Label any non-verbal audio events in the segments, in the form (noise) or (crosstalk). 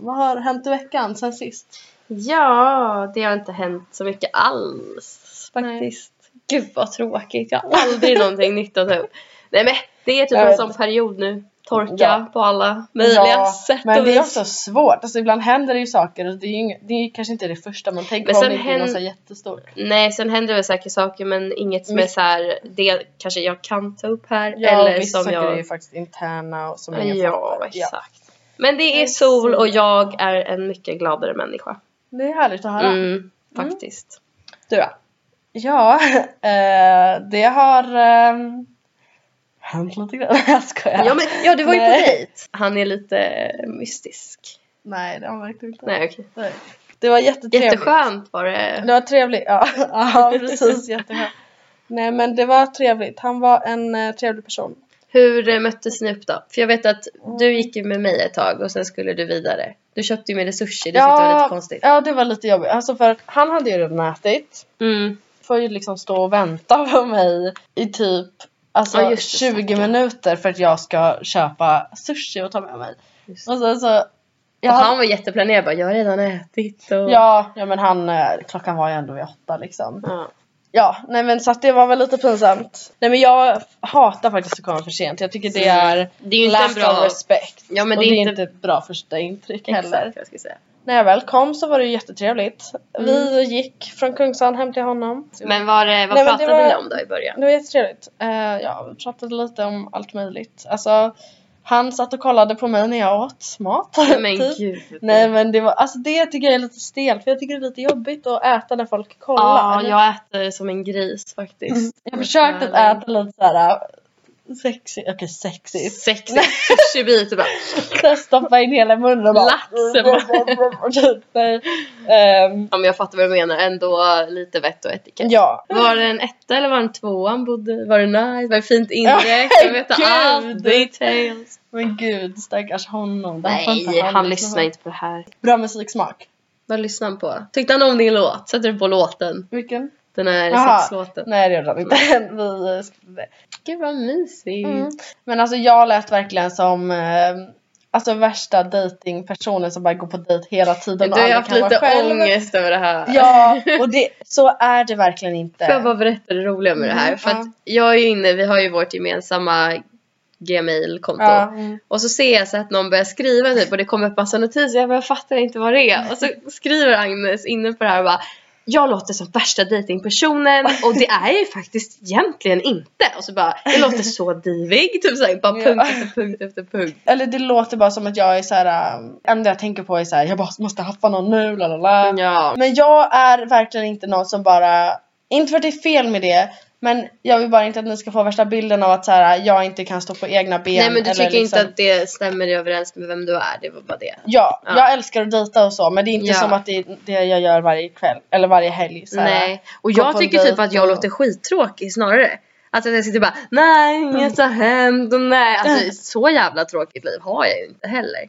Vad har hänt i veckan sen sist? Ja, det har inte hänt så mycket alls faktiskt. Gud vad tråkigt. Jag har aldrig (laughs) någonting nytt att ta upp. Nej men det är typ en sån period nu. Torka Ja. på alla möjliga Ja, sätt Men och det är också svårt. Alltså ibland händer det ju saker och det är, ju det är kanske inte det första man tänker Men på om det inte är något så jättestort. Nej, sen händer det säkert saker men inget som är så här, det kanske jag kan ta upp här. Ja, eller vissa som saker jag... är ju faktiskt interna och som ingen Ja, fattar. exakt. Men det är sol och jag är en mycket gladare människa. Det är härligt att höra. Mm, faktiskt. Du då? Ja, (laughs) eh, det har eh, hänt lite (laughs) grann. Jag skojar. Ja, men, ja, du var ju på dejt. Han är lite mystisk. Nej, det har man verkligen inte. Nej, okej. Nej. Det var jättetrevligt. Jätteskönt var det. Det var trevligt. Ja, (laughs) ja precis. Jätteskönt. Nej men det var trevligt. Han var en eh, trevlig person. Hur eh, möttes ni upp då? För jag vet att du gick ju med mig ett tag och sen skulle du vidare. Du köpte ju med dig sushi, det tyckte jag var lite konstigt. ja, det var lite jobbigt. Alltså för han hade ju redan ätit. Mm. Får ju liksom stå och vänta på mig i typ alltså, Ja, just det, 20 stackarn. minuter för att jag ska köpa sushi och ta med mig. Just. Och sen så... Jag Och han var jätteplanerad bara, jag har redan ätit och... Ja, ja men han, eh, klockan var ju ändå vid åtta liksom. Ja. Ja, nej men så att det var väl lite pinsamt. Nej men jag hatar faktiskt att komma för sent. Jag tycker det är Mm. Det är ju inte lack bra... of respect. Ja, men det är det är inte- inte ett bra första intryck heller. Exakt, jag ska säga. När jag väl kom så var det ju jättetrevligt. Mm. Vi gick från Kungsan hem till honom. Men var, det- vad Nej, pratade var- ni om då i början? Det var jättetrevligt. Uh, ja, vi pratade lite om allt möjligt. Alltså, han satt och kollade på mig när jag åt mat. (laughs) Men typ. gud. Nej men det var, alltså det tycker jag är lite stelt för jag tycker det är lite jobbigt att äta när folk kollar. Ja, jag äter som en gris faktiskt. Jag har försökt att äta lite såhär sexy, okej sexigt. Sexigt sushi-bit (laughs) bara... Så jag stoppar in hela munnen och bara... Laxen. (laughs) Typ, nej. Ehm, Ja men jag fattar vad du menar, ändå lite vett och etikett. ja. Var det en etta eller var det en tvåa han bodde? Var det nice? Var det fint inrett? (laughs) Jag vet allt, details. Men gud stackars honom. Nej, han lyssna lyssnar inte på det här. Bra musiksmak. Vad lyssnar han på? Tyckte han om din låt? Sätter du på låten? Vilken? Den här sexlåten? Nej det gjorde han inte. Vi eh. Gud vad mysigt. Mm. Men alltså jag lät verkligen som eh, Alltså värsta datingpersonen som bara går på dejt hela tiden Du har haft lite själv. ångest över det här. Ja, och det, så är det verkligen inte. Får jag bara berätta det roliga med det här? Mm, För ja. att jag är ju inne, vi har ju vårt gemensamma gmail-konto. Ja, mm. Och så ser jag så att någon börjar skriva typ och det kommer upp massa notiser. Jag bara fattar inte vad det är. Och så skriver Agnes inne på det här och bara jag låter som värsta datingpersonen (laughs) och det är jag ju faktiskt egentligen inte. Och så bara, jag låter så divig. Typ såhär, bara punkt efter punkt efter punkt. Eller det låter bara som att jag är såhär, um, enda jag tänker på är såhär, jag bara måste haffa någon nu, la la la. Men jag är verkligen inte någon som bara, inte för att det är fel med det, men jag vill bara inte att ni ska få värsta bilden av att så här, jag inte kan stå på egna ben. Nej men du tycker liksom, inte att det stämmer överens med vem du är, det var bara det. Ja, Ja. jag älskar att dejta och så men det är inte Ja. som att det är det jag gör varje kväll eller varje helg. Så här. Nej, och jag tycker typ att jag och- låter skittråkig snarare. Att jag sitter bara, nej inget har hänt och nej. Alltså (laughs) så jävla tråkigt liv har jag ju inte heller.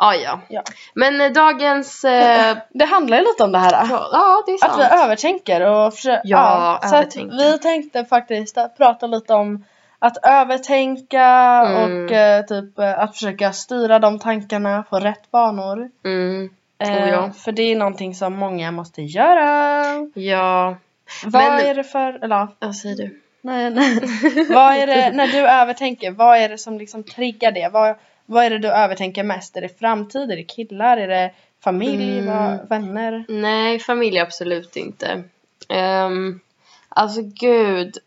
Ah, ja. Ja. Men eh, dagens... Eh, Det handlar ju lite om det här. ja, det är sant. Att vi övertänker och försöker, Ja, så att vi tänkte faktiskt att prata lite om att övertänka Mm. och eh, typ eh, att försöka styra de tankarna på rätt banor. Mm, Eh, Oh, ja. För det är någonting som många måste göra. ja, Vad Men- är det för, eller ja, säger du? nej, nej. vad är det, när du (laughs) övertänker, vad är det som liksom triggar det? Vad, vad är det du övertänker mest? Är det framtid? Är det killar? Är det familj? Mm. Vad, vänner? Nej, familj absolut inte. Um, alltså gud.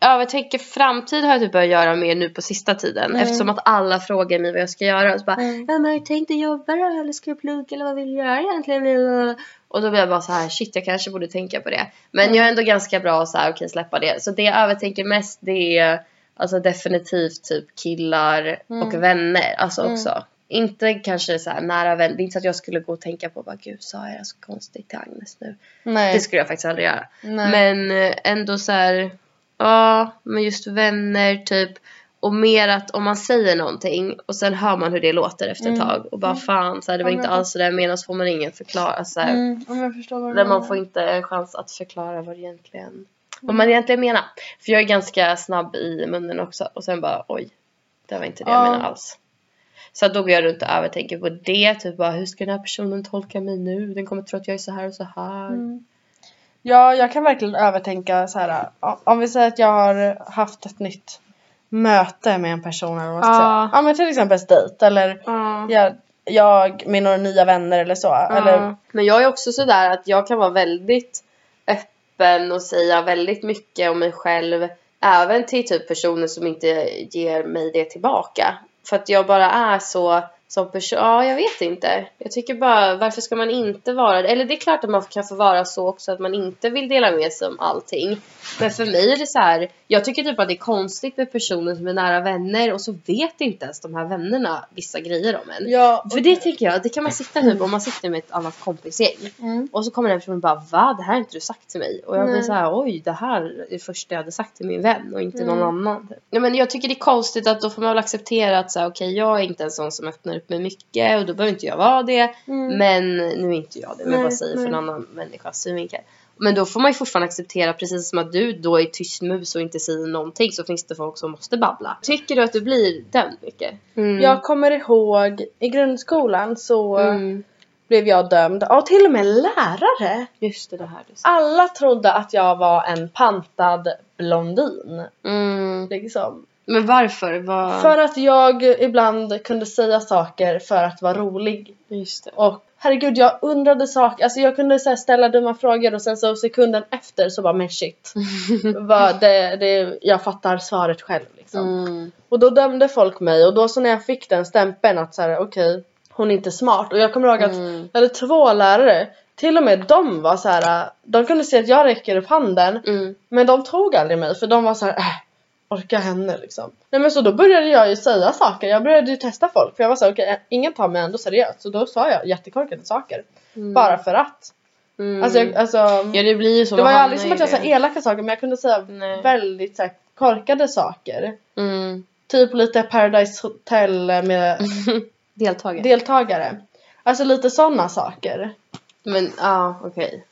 Övertänker framtid har jag typ börjat göra mer nu på sista tiden. Mm. Eftersom att alla frågar mig vad jag ska göra. Och så bara, Mm. ja, men tänkte jobba då? Eller ska jag plugga? Eller vad vill jag göra egentligen? Och då blir jag bara så här, shit jag kanske borde tänka på det. Men Mm. jag är ändå ganska bra så här, okej släppa det. Så det jag övertänker mest det är alltså definitivt typ killar Mm. och vänner. Alltså Mm. också. Inte kanske så här nära vänner. Det är inte så att jag skulle gå och tänka på bara gud sa jag så konstigt till Agnes nu. Nej. Det skulle jag faktiskt aldrig göra. nej. Men eh, ändå så här, ja, men just vänner typ. Och mer att om man säger någonting och sen hör man hur det låter efter ett Mm. tag och bara fan så här, det var Ja, inte men- alls så där menade så får man ingen förklara så här, Mm, om jag förstår vad du Där man får inte en chans att förklara vad det egentligen vad man egentligen menar. För jag är ganska snabb i munnen också och sen bara oj, det var inte det jag Ja. menade alls. Så då går jag runt och övertänker på det. Typ bara, hur ska den här personen tolka mig nu? Den kommer tro att jag är så här och så här. Mm. Ja, jag kan verkligen övertänka så här. Om vi säger att jag har haft ett nytt möte med en person eller vad man ska Ja. säga. Ja men till exempel ett dejt eller Ja. jag, jag med några nya vänner eller så. Eller, Men jag är också sådär att jag kan vara väldigt öppen och säga väldigt mycket om mig själv. Även till typ personer som inte ger mig det tillbaka. För att jag bara är så som person. Ja, jag vet inte. Jag tycker bara, varför ska man inte vara det? Eller det är klart att man kan få vara så också att man inte vill dela med sig om allting. Men för mig är det så här. Jag tycker typ att det är konstigt med personer som är nära vänner och så vet inte ens de här vännerna vissa grejer om en. ja, För det tycker jag, det kan man sitta typ om man sitter med ett annat kompisgäng. Mm. Och så kommer den personen bara va? Det här har inte du sagt till mig. Och jag blir Nej. så här oj det här är det första jag hade sagt till min vän och inte Mm. någon annan. Ja, men jag tycker det är konstigt att då får man väl acceptera att så här, okej jag är inte en sån som öppnar upp mig mycket och då behöver inte jag vara det. Mm. Men nu är inte jag det, men jag bara Nej, säger nej. för en annan människas synvinkel. Men då får man ju fortfarande acceptera precis som att du då är tyst mus och inte säger någonting så finns det folk som måste babbla. Tycker du att du blir dömd mycket? Mm. Jag kommer ihåg i grundskolan så Mm. blev jag dömd av till och med lärare. Just det, det här du sa. Alla trodde att jag var en pantad blondin. Mm. Liksom. Men varför? Vad... För att jag ibland kunde säga saker för att vara rolig. Just det. Och herregud jag undrade saker, alltså jag kunde så ställa dumma frågor och sen så sekunden efter så bara men shit. (laughs) Vad det, det, jag fattar svaret själv liksom. Mm. Och då dömde folk mig och då så när jag fick den stämpeln att så här okej hon är inte smart och jag kommer ihåg att Mm. jag hade två lärare till och med de var så här. de kunde se att jag räcker upp handen Mm. men de tog aldrig mig för de var så här äh, orka henne liksom. Nej men så då började jag ju säga saker, jag började ju testa folk för jag var så här, okej ingen tar mig ändå seriöst så då sa jag jättekorkade saker. Mm. Bara för att. Mm. Alltså, jag, alltså Ja det blir ju så. det var ju aldrig som att jag sa elaka saker men jag kunde säga Nej. väldigt så här, korkade saker. Mm. Typ lite Paradise Hotel med (laughs) Deltagare. deltagare. Alltså lite sådana saker. Men ja, okej.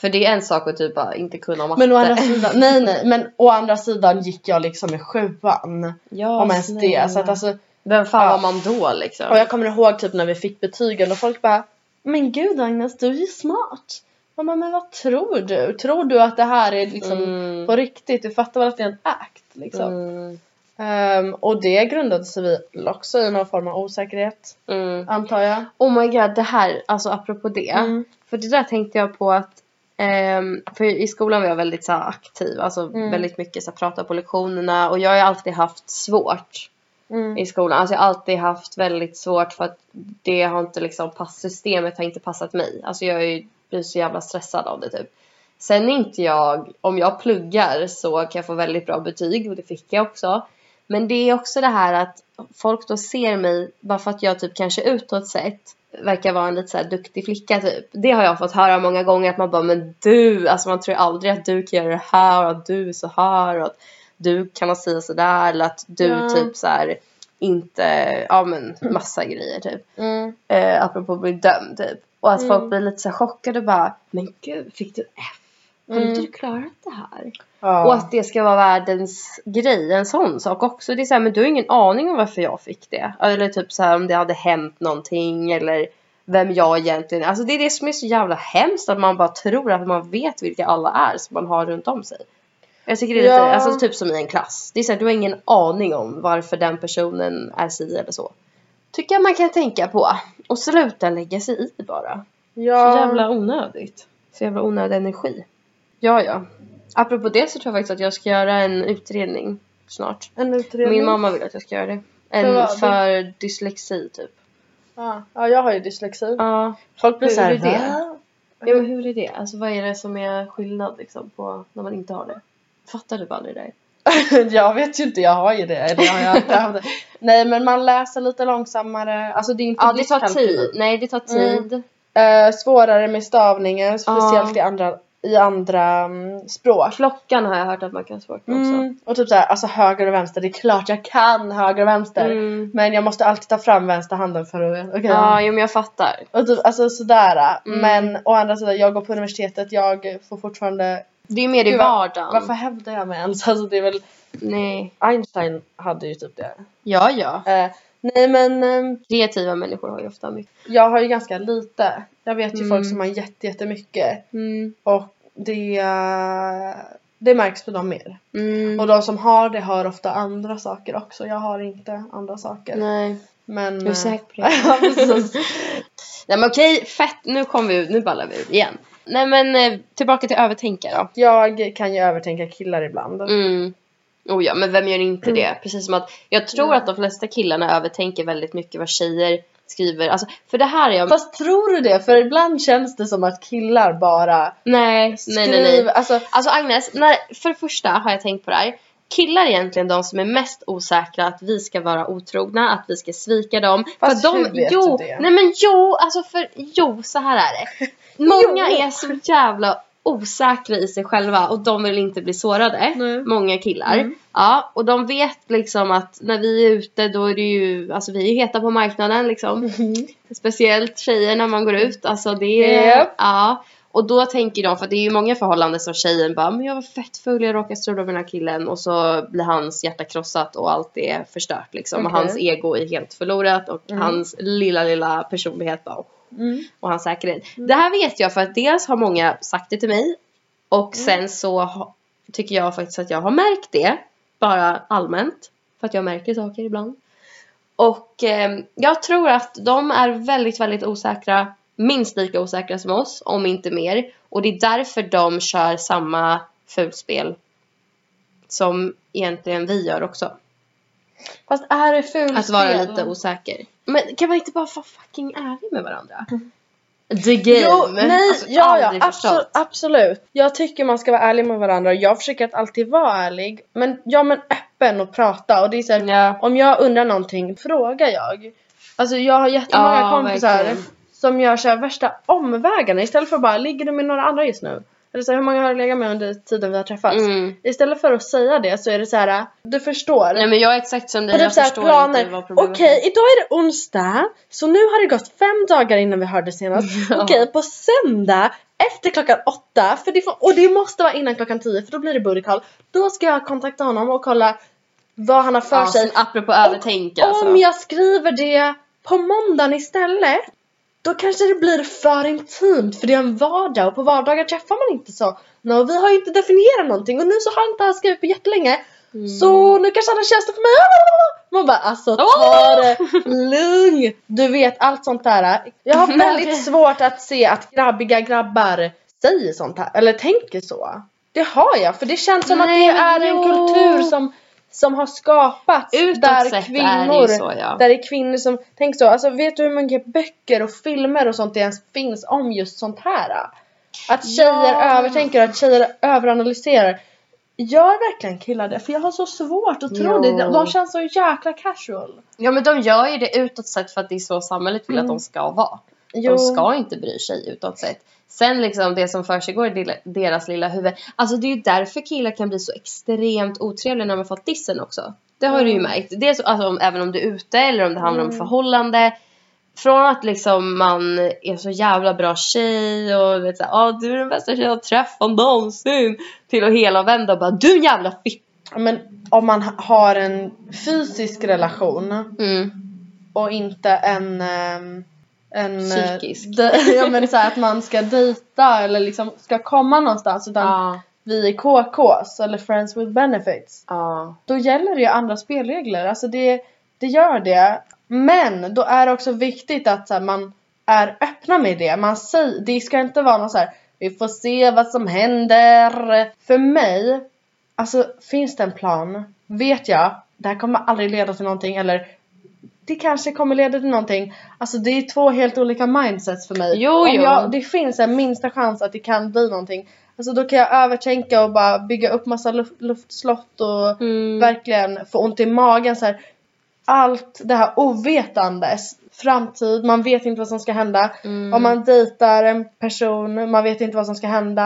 För det är en sak att typ bara inte kunna matte. Men å andra sidan, nej nej, men å andra sidan gick jag liksom i sjuan. ja, om ens det. Så att alltså, Vem fan Ja. var man då liksom? och jag kommer ihåg typ när vi fick betygen och folk bara Men gud Agnes, du är ju smart. Man bara, men vad tror du? Tror du att det här är liksom Mm. på riktigt? Du fattar väl att det är en act liksom. Mm. Ehm, och det grundade sig väl också i någon form av osäkerhet, Mm. antar jag. Oh my god, det här, alltså apropå det. Mm. För det där tänkte jag på att ehm, för i skolan var jag väldigt så här, aktiv, alltså Mm. väldigt mycket så här, prata på lektionerna och jag har alltid haft svårt Mm. i skolan. Alltså jag har alltid haft väldigt svårt för att det har inte liksom passsystemet har inte passat mig. Alltså jag är blir så jävla stressad av det typ. Sen är inte jag, om jag pluggar så kan jag få väldigt bra betyg och det fick jag också. Men det är också det här att folk då ser mig bara för att jag typ kanske utåt sett verkar vara en lite så här duktig flicka typ. Det har jag fått höra många gånger att man bara men du, alltså man tror aldrig att du kan göra det här och att du är så här och att du kan säga sådär eller att du Ja. typ så här inte, ja men massa grejer typ. Mm. Eh, apropå att bli dömd typ. Och att Mm. folk blir lite så chockade och bara Men gud, fick du F? Har Mm. inte du klarat det här? Ja. Och att det ska vara världens grej, en sån sak också. Det är så här, men du har ingen aning om varför jag fick det. Eller typ så här om det hade hänt någonting eller vem jag egentligen är. Alltså det är det som är så jävla hemskt att man bara tror att man vet vilka alla är som man har runt om sig. Jag tycker det är lite, Ja. alltså typ som i en klass. Det är så här, du har ingen aning om varför den personen är si eller så. Tycker jag man kan tänka på. Och sluta lägga sig i bara. ja. Så jävla onödigt. Så jävla onödig energi. Ja, ja. Apropå det så tror jag faktiskt att jag ska göra en utredning snart. En utredning. Min mamma vill att jag ska göra det. En För vad? för dyslexi typ. Ja. ja, jag har ju dyslexi. Ja. Folk blir såhär? "Va?" ja, men hur är det? Alltså vad är det som är skillnad liksom på när man inte har det? Fattar du aldrig det (laughs) jag vet ju inte, jag har ju det. Eller jag har ju alltid haft det. (laughs) Nej men man läser lite långsammare. Alltså det är inte Ja, det tar tid. Nej, det tar Mm. tid. Eh, svårare med stavningen, speciellt i andra, i andra mm, språk. Klockan har jag hört att man kan med också. Mm. Och typ såhär, alltså höger och vänster, det är klart jag kan höger och vänster. Mm. Men jag måste alltid ta fram vänster handen för att, okej. Ja, jo, men jag fattar. Och typ, alltså sådär. Mm. Men å andra sidan, jag går på universitetet, jag får fortfarande Det är mer i Gud, vardagen. Varför hävdar jag mig ens? (laughs) Alltså det är väl Nej. Einstein hade ju typ det. Ja, ja. Eh, Nej men ehm, Kreativa människor har ju ofta mycket. jag har ju ganska lite. Jag vet ju Mm. folk som har jätte, jättemycket Mm. och det, det märks på dem mer. Mm. Och de som har det har ofta andra saker också. Jag har inte andra saker. Nej, Men, jag är eh, säker på det. (laughs) ja, precis. Nej men okej, fett. Nu kommer vi ut, nu ballar vi ur igen. Nej men eh, tillbaka till övertänka då. Jag kan ju övertänka killar ibland. Mm. Oh ja, men vem gör inte Mm. det? Precis som att jag tror Mm. att de flesta killarna övertänker väldigt mycket vad tjejer skriver. Alltså, för det här är jag... Fast tror du det? För ibland känns det som att killar bara nej, nej, skriver. nej, nej. Alltså, Alltså Agnes, när, för det första har jag tänkt på det här. Killar är egentligen de som är mest osäkra att vi ska vara otrogna, att vi ska svika dem. Fast för de, hur vet jo, du det? Nej men jo, alltså för jo, så här är det. (laughs) Många är så jävla osäkra i sig själva och de vill inte bli sårade. Nej. Många killar. Mm. Ja, och de vet liksom att när vi är ute då är det ju, alltså vi är heta på marknaden liksom. Speciellt tjejer när man går ut. Alltså det är, Japp. ja. Och då tänker de, för det är ju många förhållanden som tjejen bara Men jag var fett full, jag råkade strula med den här killen och så blir hans hjärta krossat och allt är förstört liksom. Och Okej. hans ego är helt förlorat och Mm. hans lilla, lilla personlighet bara mm. och hans säkerhet. Det här vet jag för att dels har många sagt det till mig och Mm. sen så tycker jag faktiskt att jag har märkt det bara allmänt för att jag märker saker ibland. Och eh, jag tror att de är väldigt, väldigt osäkra, minst lika osäkra som oss, om inte mer. Och det är därför de kör samma fulspel som egentligen vi gör också. Fast är det fulspel? Att vara lite osäker. Men kan man inte bara vara fucking ärlig med varandra? The game. Jo, nej, Alltså, ja, ja, absolut, absolut. Jag tycker man ska vara ärlig med varandra. Jag försöker att alltid vara ärlig. Men, ja men öppen och prata. Och det är så här, Ja. om jag undrar någonting, frågar jag. Alltså jag har jättemånga Ja, kompisar verkligen. som gör så här värsta omvägarna istället för att bara, ligger du med några andra just nu? Eller så här, hur många har du legat med under tiden vi har träffats? Mm. Istället för att säga det så är det så här, du förstår. Nej men jag är exakt som dig, typ jag såhär förstår planer. inte vad problemet Okej, är. idag är det onsdag. Så nu har det gått fem dagar innan vi hörde senast. (laughs) Ja. Okej, på söndag efter klockan åtta. För det får, och det måste vara innan klockan tio för då blir det booty call. Då ska jag kontakta honom och kolla vad han har för Ja, sig. apropå övertänka Om alltså. jag skriver det på måndagen istället. Då kanske det blir för intimt för det är en vardag och på vardagar träffar man inte så. No, vi har ju inte definierat någonting och nu så har inte han skrivit på jättelänge. Mm. Så nu kanske han har tjänster för mig. Man bara alltså ta det lugnt. Du vet allt sånt där. Jag har (laughs) väldigt svårt att se att grabbiga grabbar säger sånt här eller tänker så. Det har jag för det känns som Nej, att det är en jo. kultur som, som har skapats Utåt där kvinnor är så ja. där det är kvinnor som tänker så. Alltså vet du hur många böcker och filmer och sånt det ens finns om just sånt här? Att tjejer Ja. övertänker och att tjejer överanalyserar. Gör verkligen killar det? För jag har så svårt att tro Jo. det. De känns så jäkla casual. Ja men de gör ju det utåt sett för att det är så samhället vill att Mm. de ska vara. Jo. De ska inte bry sig utåt sett. Sen liksom det som försiggår i deras lilla huvud. Alltså det är ju därför killar kan bli så extremt otrevliga när de har fått dissen också. Det har du ju Mm. märkt. Så, alltså, om, även om du är ute eller om det handlar om Mm. förhållande. Från att liksom man är så jävla bra tjej och vet såhär, ah, du är den bästa tjejen jag träffat någonsin. Till att hela vända och bara, du är en jävla fitt. Men om man ha- har en fysisk relation Mm. och inte en ehm, en eh, Psykisk. de- (laughs) ja men så här att man ska dejta eller liksom ska komma någonstans utan Ja. vi är KKs eller friends with benefits. Ja. Då gäller det ju andra spelregler. Alltså det, det gör det. Men då är det också viktigt att så här, man är öppna med det. Man säger, det ska inte vara någon så här, vi får se vad som händer. För mig, alltså finns det en plan, vet jag, det här kommer aldrig leda till någonting eller det kanske kommer leda till någonting. Alltså det är två helt olika mindsets för mig. Jo, Om jo. jag, det finns en minsta chans att det kan bli någonting. Alltså då kan jag övertänka och bara bygga upp massa luft, luftslott och Mm. verkligen få ont i magen så här. Allt det här ovetandes framtid, man vet inte vad som ska hända. Mm. Om man dejtar en person, man vet inte vad som ska hända.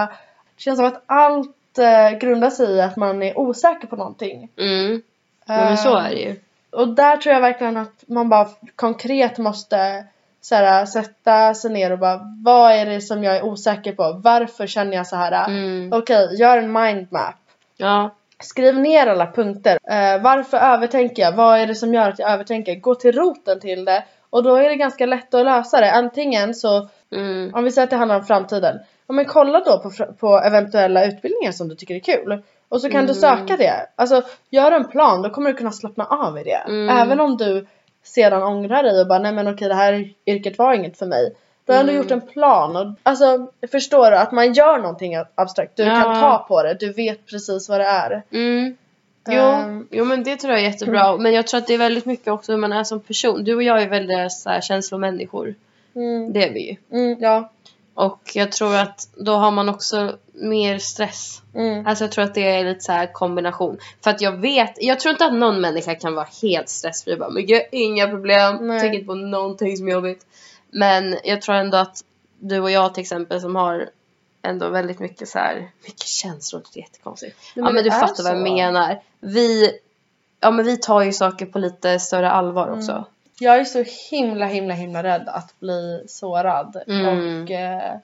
Det känns som att allt eh, grundar sig i att man är osäker på någonting. Mm. Ja, men så är det ju. Och där tror jag verkligen att man bara konkret måste så här, sätta sig ner och bara vad är det som jag är osäker på? Varför känner jag så här? Mm. Okej, gör en mindmap. Ja. Skriv ner alla punkter. Eh, varför övertänker jag? Vad är det som gör att jag övertänker? Gå till roten till det och då är det ganska lätt att lösa det. Antingen så, Mm. om vi säger att det handlar om framtiden. Ja men kolla då på, på eventuella utbildningar som du tycker är kul. Och så kan du Mm. söka det. Alltså gör en plan, då kommer du kunna slappna av i det. Mm. Även om du sedan ångrar dig och bara nej men okej det här yrket var inget för mig. Då har du Mm. gjort en plan och alltså förstår du att man gör någonting abstrakt. Du Ja. kan ta på det, du vet precis vad det är. Mm. Jo, Ehm. jo, men det tror jag är jättebra. Men jag tror att det är väldigt mycket också hur man är som person. Du och jag är väldigt så här, känslomänniskor. Mm. Det är vi ju. Mm, ja. Och jag tror att då har man också mer stress. Mm. Alltså jag tror att det är lite så här kombination. För att jag vet, jag tror inte att någon människa kan vara helt stressfri bara men gud, inga problem, Nej. tänker inte på någonting som är jobbigt. Men jag tror ändå att du och jag till exempel som har ändå väldigt mycket så här, mycket känslor, det är jättekonstigt. Nej, ja men du fattar vad jag så. menar. Vi, ja men vi tar ju saker på lite större allvar också. Mm. Jag är så himla himla himla rädd att bli sårad. Mm. Och eh,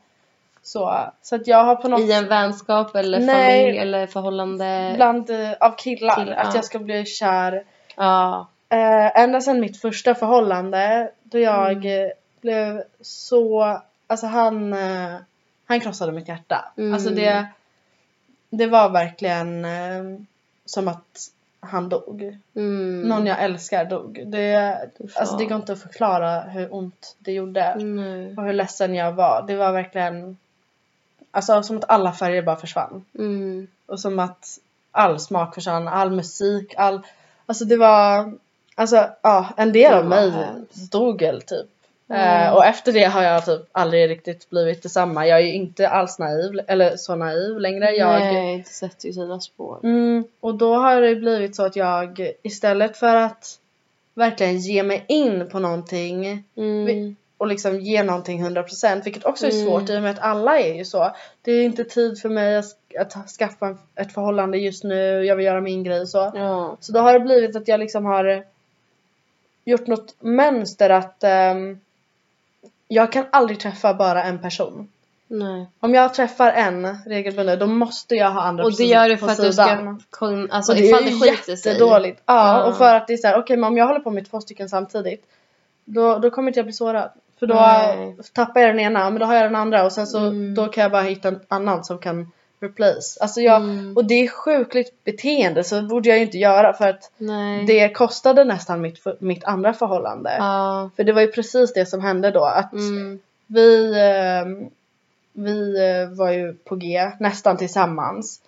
så. Så att jag har på något I en vänskap eller Nej. familj eller förhållande. bland eh, av killar. Kill- att ja. jag ska bli kär. Ja. Eh, ända sedan mitt första förhållande då jag Mm. eh, blev så, alltså han, eh, han krossade mitt hjärta. Mm. Alltså det, det var verkligen eh, som att han dog. Mm. Någon jag älskar dog. Det, alltså det går inte att förklara hur ont det gjorde. Nej. Och hur ledsen jag var. Det var verkligen Alltså som att alla färger bara försvann. Mm. Och som att all smak försvann, all musik, all... Alltså det var... Alltså ja, en del av mig hemskt. dog väl typ. Mm. Eh, och efter det har jag typ aldrig riktigt blivit detsamma. Jag är ju inte alls naiv, eller så naiv längre. Jag, Nej, det sätter ju sina spår. Mm, och då har det blivit så att jag istället för att verkligen ge mig in på någonting Mm. Och liksom ge någonting 100% vilket också är Mm. svårt i och med att alla är ju så. Det är inte tid för mig att, skaffa ett förhållande just nu, jag vill göra min grej och så. Ja. Så då har det blivit att jag liksom har gjort något mönster att ehm, jag kan aldrig träffa bara en person. Nej. Om jag träffar en regelbundet då måste jag ha andra Och det gör du på för att du sidan. ska kunna, alltså och det ifall är det skiter sig. jättedåligt. Ja, Ja. och för att det är såhär, okej men om jag håller på med två stycken samtidigt då, då kommer inte jag bli sårad. För då Nej. tappar jag den ena, men då har jag den andra och sen så Mm. då kan jag bara hitta en annan som kan replace. Alltså jag, Mm. och det är sjukligt beteende så borde jag ju inte göra för att Nej. det kostade nästan mitt, mitt andra förhållande. Ja. För det var ju precis det som hände då. Att Mm. vi, eh, vi eh, var ju på G nästan tillsammans.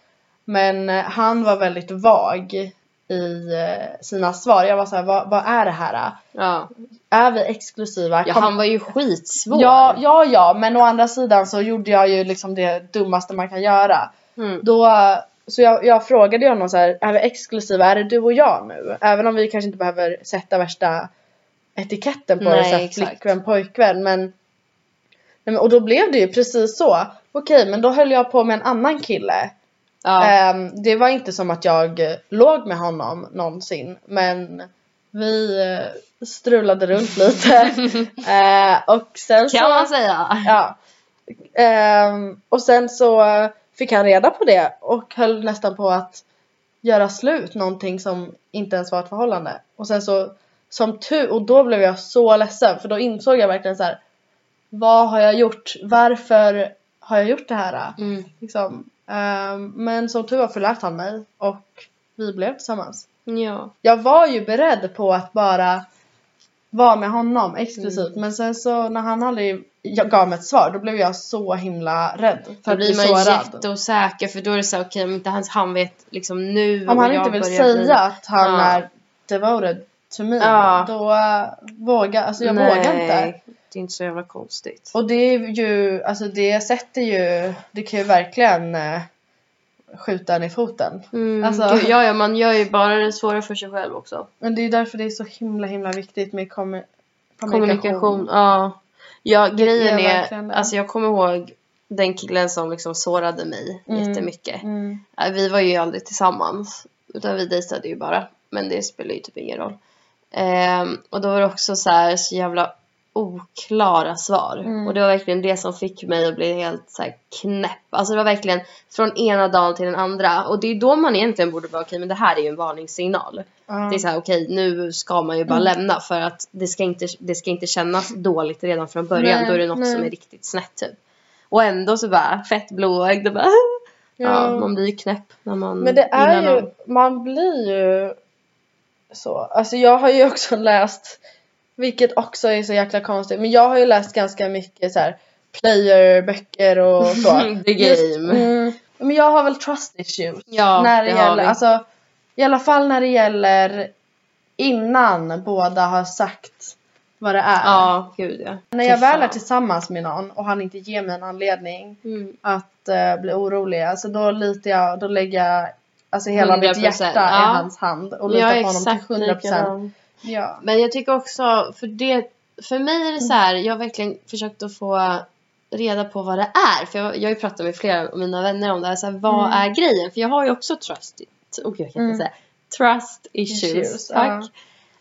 Men eh, han var väldigt vag i eh, sina svar. Jag var såhär, vad, vad är det här? Ja. Är vi exklusiva? ja, Kom- han var ju skitsvår. ja, ja, ja, men å andra sidan så gjorde jag ju liksom det dummaste man kan göra. Mm. Då, så jag, jag frågade honom så här, är vi exklusiva? Är det du och jag nu? Även om vi kanske inte behöver sätta värsta etiketten på det, Nej, så här, flickvän, pojkvän. Men, och då blev det ju precis så. Okej, men då höll jag på med en annan kille. Ja. Ehm, det var inte som att jag låg med honom någonsin. Men vi strulade runt lite. (laughs) Eh, och sen så... kan man säga. Ja. Ehm, och sen så eh, fick han reda på det och höll nästan på att göra slut någonting som inte ens var ett förhållande. Och sen så som tur och då blev jag så ledsen för då insåg jag verkligen så här. Vad har jag gjort? Varför har jag gjort det här? Mm. Liksom. Ehm, men som tur var förlät han mig och vi blev tillsammans. Ja. Jag var ju beredd på att bara vara med honom exklusivt Mm. men sen så när han aldrig gav mig ett svar då blev jag så himla rädd för Då blir man jätteosäker för då är det så okej om inte han, han vet liksom nu Om han jag inte vill säga bli- att han Ja. är devoted to me Ja. då uh, vågar, alltså jag Nej, vågar inte. Det är inte så jävla konstigt. Och det är ju, alltså det sätter ju, det kan ju verkligen uh, skjuta en i foten. Mm, Alltså- gud, ja, ja, man gör ju bara det svåra för sig själv också. Men det är därför det är så himla himla viktigt med kommu- kommunikation. Kommunikation, ja. Ja, grejen är verkligen alltså jag kommer ihåg den killen som liksom sårade mig Mm. jättemycket. Mm. Ja, Vi var ju aldrig tillsammans. Utan vi dejtade ju bara. Men det spelar ju typ ingen roll. Ehm, och då var det också så här så jävla oklara svar. Mm. Och det var verkligen det som fick mig att bli helt så här knäpp. Alltså det var verkligen från ena dagen till den andra. Och det är då man egentligen borde vara okej men det här är ju en varningssignal. Ja. Det är så här okej nu ska man ju bara lämna för att det ska, inte, det ska inte kännas dåligt redan från början. Nej, då är det något nej. som är riktigt snett typ. Och ändå så bara fett blåögd och bara (laughs) ja. man blir ju knäpp när man Men det är ju, någon. man blir ju så. Alltså jag har ju också (laughs) läst, vilket också är så jäkla konstigt, men jag har ju läst ganska mycket så här playerböcker och (laughs) så. The game. mm, men jag har väl trust issues. Ja, när det, det har gäller, vi. alltså i alla fall när det gäller innan båda har sagt vad det är. Ja, gud ja. När jag väl är tillsammans med någon och han inte ger mig en anledning Mm. att eh, bli orolig. Alltså då litar jag, då lägger jag alltså hela mitt 100%, hjärta ja. i hans hand och litar Jag på honom till 100%. likadan. Ja. Men jag tycker också, för det, för mig är det så här, jag har verkligen försökt att få reda på vad det är. För jag, jag har ju pratat med flera av mina vänner om det här, så här vad Mm. är grejen? För jag har ju också trust, oh, jag kan inte Mm. säga, trust issues. Issues, tack.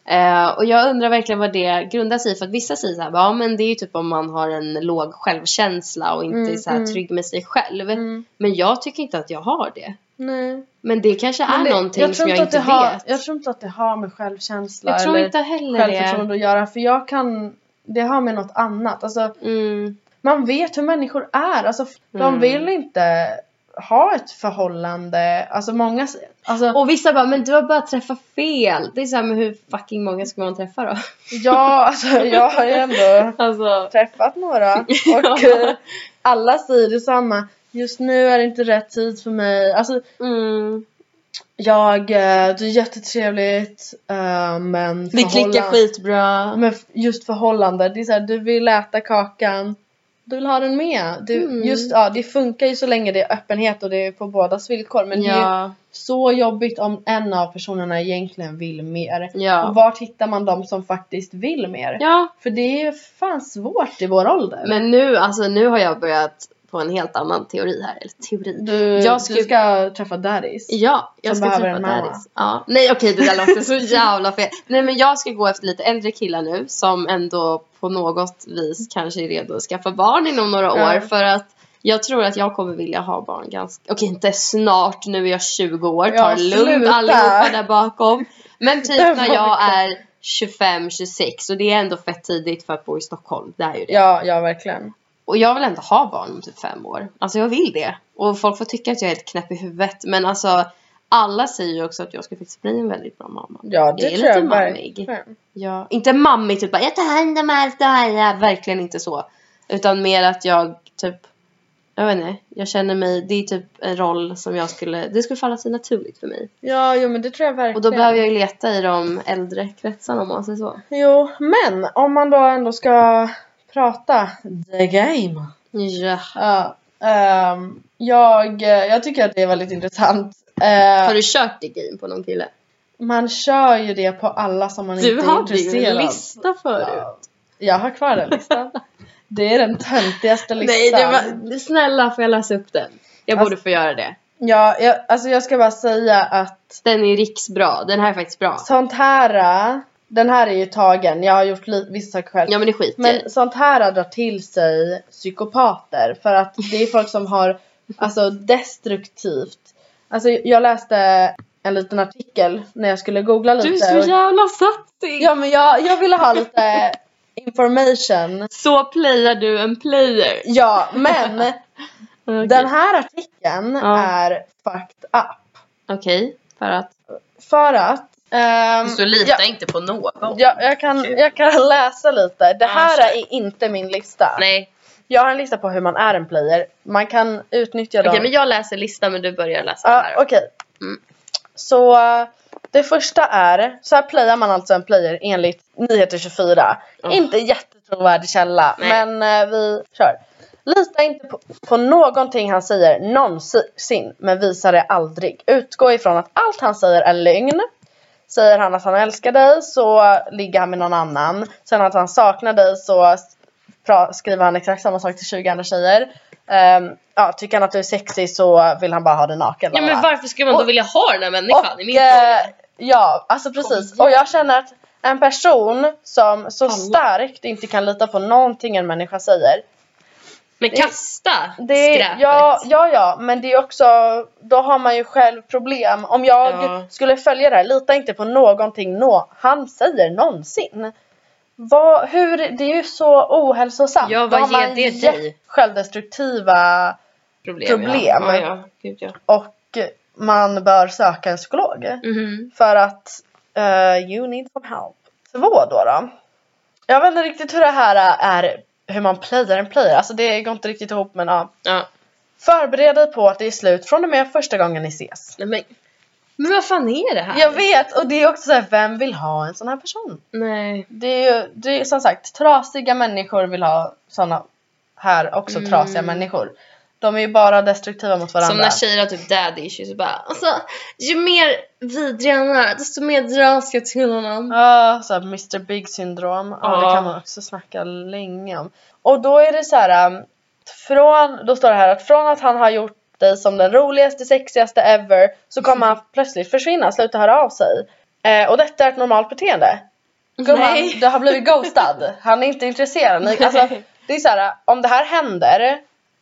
Eh, och jag undrar verkligen vad det grundar sig i. För att vissa säger så här, ja men det är ju typ om man har en låg självkänsla och inte Mm, är så här mm. trygg med sig själv. Mm. Men jag tycker inte att jag har det. Nej. Men det kanske är det- någonting jag som jag inte det har, vet. Jag tror inte att det har med självkänsla Jag tror eller inte heller det. självförtroende att göra. För jag kan, det har med något annat. Alltså Mm. man vet hur människor är. Alltså de Mm. vill inte ha ett förhållande. Alltså många, alltså Och vissa bara, men du har bara träffat fel. Det är såhär, men hur fucking många ska man träffa då? ja, alltså jag har ju ändå Alltså. träffat några (laughs) och eh, alla säger detsamma. Just nu är det inte rätt tid för mig. Alltså Mm. jag, eh, det är jättetrevligt eh, men Vi klickar skitbra. Men just förhållande, det är såhär, du vill äta kakan, du vill ha den med. Du, Mm. Just, ja, det funkar ju så länge det är öppenhet och det är på bådas villkor. Men det är ju Ja, så jobbigt om en av personerna egentligen vill mer. Och ja. vart hittar man de som faktiskt vill mer? Ja, För det är fan svårt i vår ålder. men nu, alltså nu har jag börjat på en helt annan teori här. Eller teori. du, jag ska- du ska träffa daddies. Ja, jag ska träffa daddies. Ja. Nej okej det där låter så jävla fel. Nej men jag ska gå efter lite äldre killar nu som ändå på något vis kanske är redo att skaffa barn inom några Ja. år för att jag tror att jag kommer vilja ha barn ganska, okej inte snart, nu är jag 20 år, ta Ja, det lugnt allihopa där bakom. Men (laughs) typ när jag är 25, 26 och det är ändå fett tidigt för att bo i Stockholm, det är ju det. Ja, ja verkligen. Och jag vill ändå ha barn om typ fem år. Alltså jag vill det. Och folk får tycka att jag är helt knäpp i huvudet. Men alltså alla säger ju också att jag ska faktiskt bli en väldigt bra mamma. Ja, det Jag är tror jag lite mammig. verkligen. Ja, inte mammig typ bara jag tar hand om allt det här. Verkligen inte så. Utan mer att jag typ jag vet inte, jag känner mig, det är typ en roll som jag skulle, det skulle falla sig naturligt för mig. Ja, jo men det tror jag verkligen. Och då behöver jag ju leta i de äldre kretsarna om man säger så. Jo, men om man då ändå ska prata the game. Ja. Ja, ehm, jag, jag tycker att det är väldigt intressant. Eh, Har du kört det game på någon kille? Man kör ju det på alla som man Du inte är hade ju intresserad en lista förut. Ja, jag har kvar den listan. (laughs) det är den töntigaste listan. Nej, det var, snälla får jag läsa upp den? Jag Alltså- borde få göra det. Ja, jag, alltså jag ska bara säga att Den är riksbra, den här är faktiskt bra. sånt här, den här är ju tagen, jag har gjort vissa saker själv. Ja men det skiter. Men sånt här drar till sig psykopater för att det är folk som har alltså destruktivt. Alltså jag läste en liten artikel när jag skulle googla lite. Du är så jävla satsig! Ja men jag, jag ville ha lite (laughs) information. Så playar du en player. Ja men (laughs) Okej, den här artikeln Ja. är fucked up. Okej, för att För att ehm, Så lita ja, inte på någon. ja, jag, kan, jag kan (laughs) läsa lite. Det här kör. är inte min lista. Nej, Jag har en lista på hur man är en player. Man kan utnyttja okej dem. men jag läser listan men du börjar läsa här. okej. Mm. Så det första är, så här playar man alltså en player enligt Nyheter 24. Oh. Inte jättetrovärdig källa, Nej. men eh, vi kör. Lita inte på, på någonting han säger någonsin, men visa det aldrig. Utgå ifrån att allt han säger är lögn. Säger han att han älskar dig så ligger han med någon annan. Sen att han saknar dig så skriver han exakt samma sak till 20 andra tjejer. Ehm, ja, tycker han att du är sexig så vill han bara ha dig naken. Ja men varför skulle man då Och- vilja ha den här människan? Och, i min eh, ja, alltså precis. Kom. Och jag känner att en person som så starkt inte kan lita på någonting en människa säger. Men kasta Det, skräpet. ja, ja, ja, men det är också, då har man ju själv problem. Om jag Ja. skulle följa det här, lita inte på någonting nå, han säger någonsin. Vad, hur, det är ju så ohälsosamt. Ja, Då vad har ger man det dig? Självdestruktiva problem. problem. Ja. Ja, ja. Gud, ja. och man bör söka en psykolog. Mhm. För att eh, you need some help. Två då då. Jag vet inte riktigt hur det här är, hur man playar en player. Alltså det går inte riktigt ihop men ja. ja. Förbered dig på att det är slut från och med första gången ni ses. Nej, men, men vad fan är det här? Jag vet och det är också så här, vem vill ha en sån här person? Nej. Det är ju, det är som sagt, trasiga människor vill ha såna här också Mm. trasiga människor. De är ju bara destruktiva mot varandra. Som när tjejer har typ daddy issues och bara alltså, ju mer vidrig han är desto mer dras jag till honom. Ja, så här Mr Big syndrom. Ja, Ja. det kan man också snacka länge om. Och då är det så här. um, Från, då står det här att från att han har gjort dig som den roligaste, sexigaste ever så kommer han plötsligt försvinna, sluta höra av sig. Eh, och detta är ett normalt beteende. Gumman, du har blivit ghostad. Han är inte intresserad. Alltså, det är så här, om det här händer.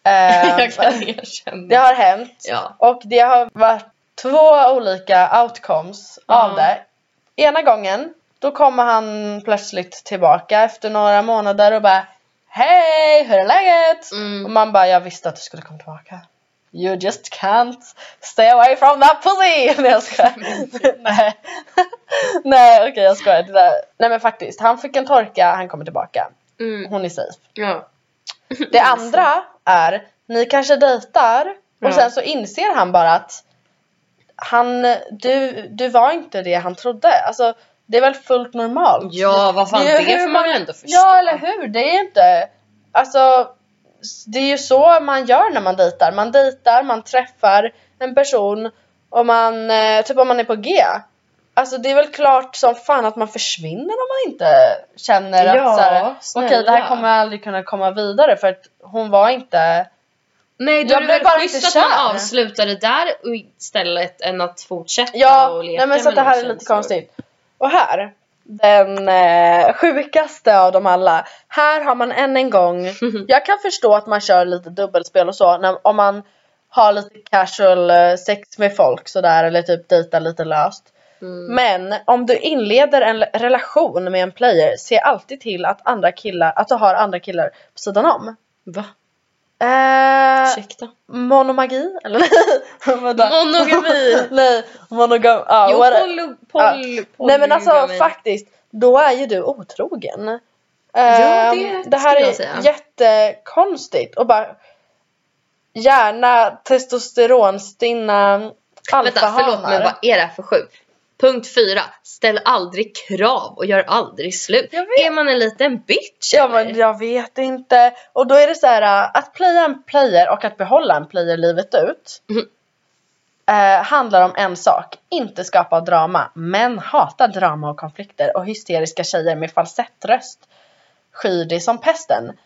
Eh, (laughs) jag kan erkänna. det har hänt. Ja. Och det har varit två olika outcomes av Ja. det. Ena gången, då kommer han plötsligt tillbaka efter några månader och bara Hej, hur är läget? Mm. Och man bara, jag visste att du skulle komma tillbaka. You just can't stay away from that pussy! (laughs) Nej jag skojar. (laughs) Nej. Nej okej jag skojar. Det där. Nej men faktiskt, han fick en torka, han kommer tillbaka. Mm. Hon är safe. Ja. Det andra är, ni kanske dejtar och Ja. sen så inser han bara att han, du, du var inte det han trodde. Alltså det är väl fullt normalt. Ja, vad fan, ju det hur får man väl ändå förstå. Ja eller hur, det är inte, alltså det är ju så man gör när man dejtar. Man dejtar, man träffar en person och man, eh, typ om man är på G. Alltså det är väl klart som fan att man försvinner om man inte känner Ja, att så här, okej det här snälla. kommer aldrig kunna komma vidare för att hon var inte Nej, då Jag det blev väl bara schysst inte att man avslutar det där istället än att fortsätta Ja, och leka nej men så det här är lite konstigt. Och här, den eh, sjukaste av dem alla. Här har man än en gång, (laughs) jag kan förstå att man kör lite dubbelspel och så när, om man har lite casual eh, sex med folk sådär eller typ dejtar lite löst. Mm. Men om du inleder en relation med en player, se alltid till att andra killar, att du har andra killar på sidan om. Va? Eh, Ursäkta? monomagi? Eller? (laughs) Monogami. (laughs) Nej, monogam. Ja, Jo, what- poly, Ja. poly, Nej men alltså faktiskt, då är ju du otrogen. Ja, Ehm, det det här jag är säga. jättekonstigt och bara gärna testosteronstinna Vänta, förlåt alfahanar. men vad är det här för sjukt? Punkt fyra. Ställ aldrig krav och gör aldrig slut. Är man en liten bitch Ja eller? men jag vet inte. Och då är det så här äh, att playa en player och att behålla en player livet ut. Mhm. eh, handlar om en sak. Inte skapa drama. Men hatar drama och konflikter och hysteriska tjejer med falsettröst. Skyr det som pesten.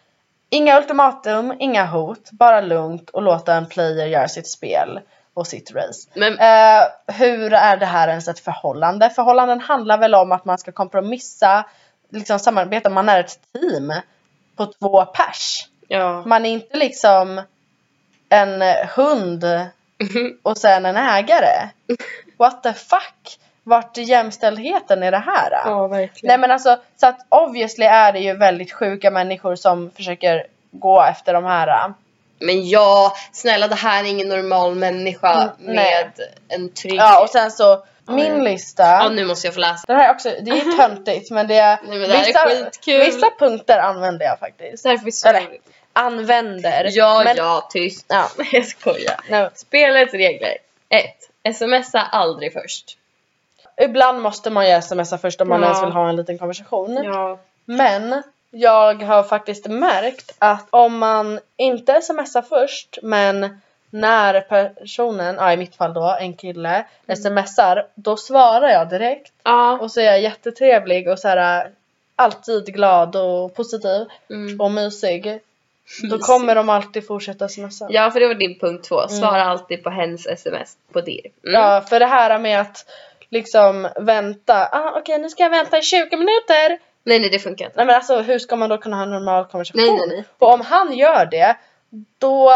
Inga ultimatum, inga hot, bara lugnt och låta en player göra sitt spel och sitt race. Men Eh, hur är det här ens ett förhållande? Förhållanden handlar väl om att man ska kompromissa, liksom samarbeta, man är ett team på två pers. ja. Man är inte liksom en hund (laughs) och sen en ägare. What the fuck? Vart är jämställdheten i det här? ja, verkligen. Nej men alltså, så att obviously är det ju väldigt sjuka människor som försöker gå efter de här. Men ja, snälla det här är ingen normal människa Mm, med nej. en trygg... Ja och sen så, min Oj. lista. Ja, nu måste jag få läsa. Det här är också, det är (laughs) töntigt men det är, Nej, men det här är vissa, skitkul. vissa punkter använder jag faktiskt. Därför är så Eller. Använder. Ja, men, ja, tyst. Ja. (laughs) jag skojar. Nej, Spelets regler. 1. Smsa aldrig först. ibland måste man ju smsa först om man Ja. ens vill ha en liten konversation. Ja. Men jag har faktiskt märkt att om man inte smsar först men när personen, ja i mitt fall då, en kille smsar då svarar jag direkt Ja. och så är jag jättetrevlig och så här alltid glad och positiv Mm. och mysig. (laughs) Då kommer de alltid fortsätta smsa. Ja, för det var din punkt två. Svara alltid på hens sms på dir. Mm. Ja, för det här med att liksom vänta, ah, okej nu ska jag vänta i 20 minuter. Nej nej det funkar inte. Nej men alltså hur ska man då kunna ha en normal konversation? Nej nej nej. Och om han gör det, då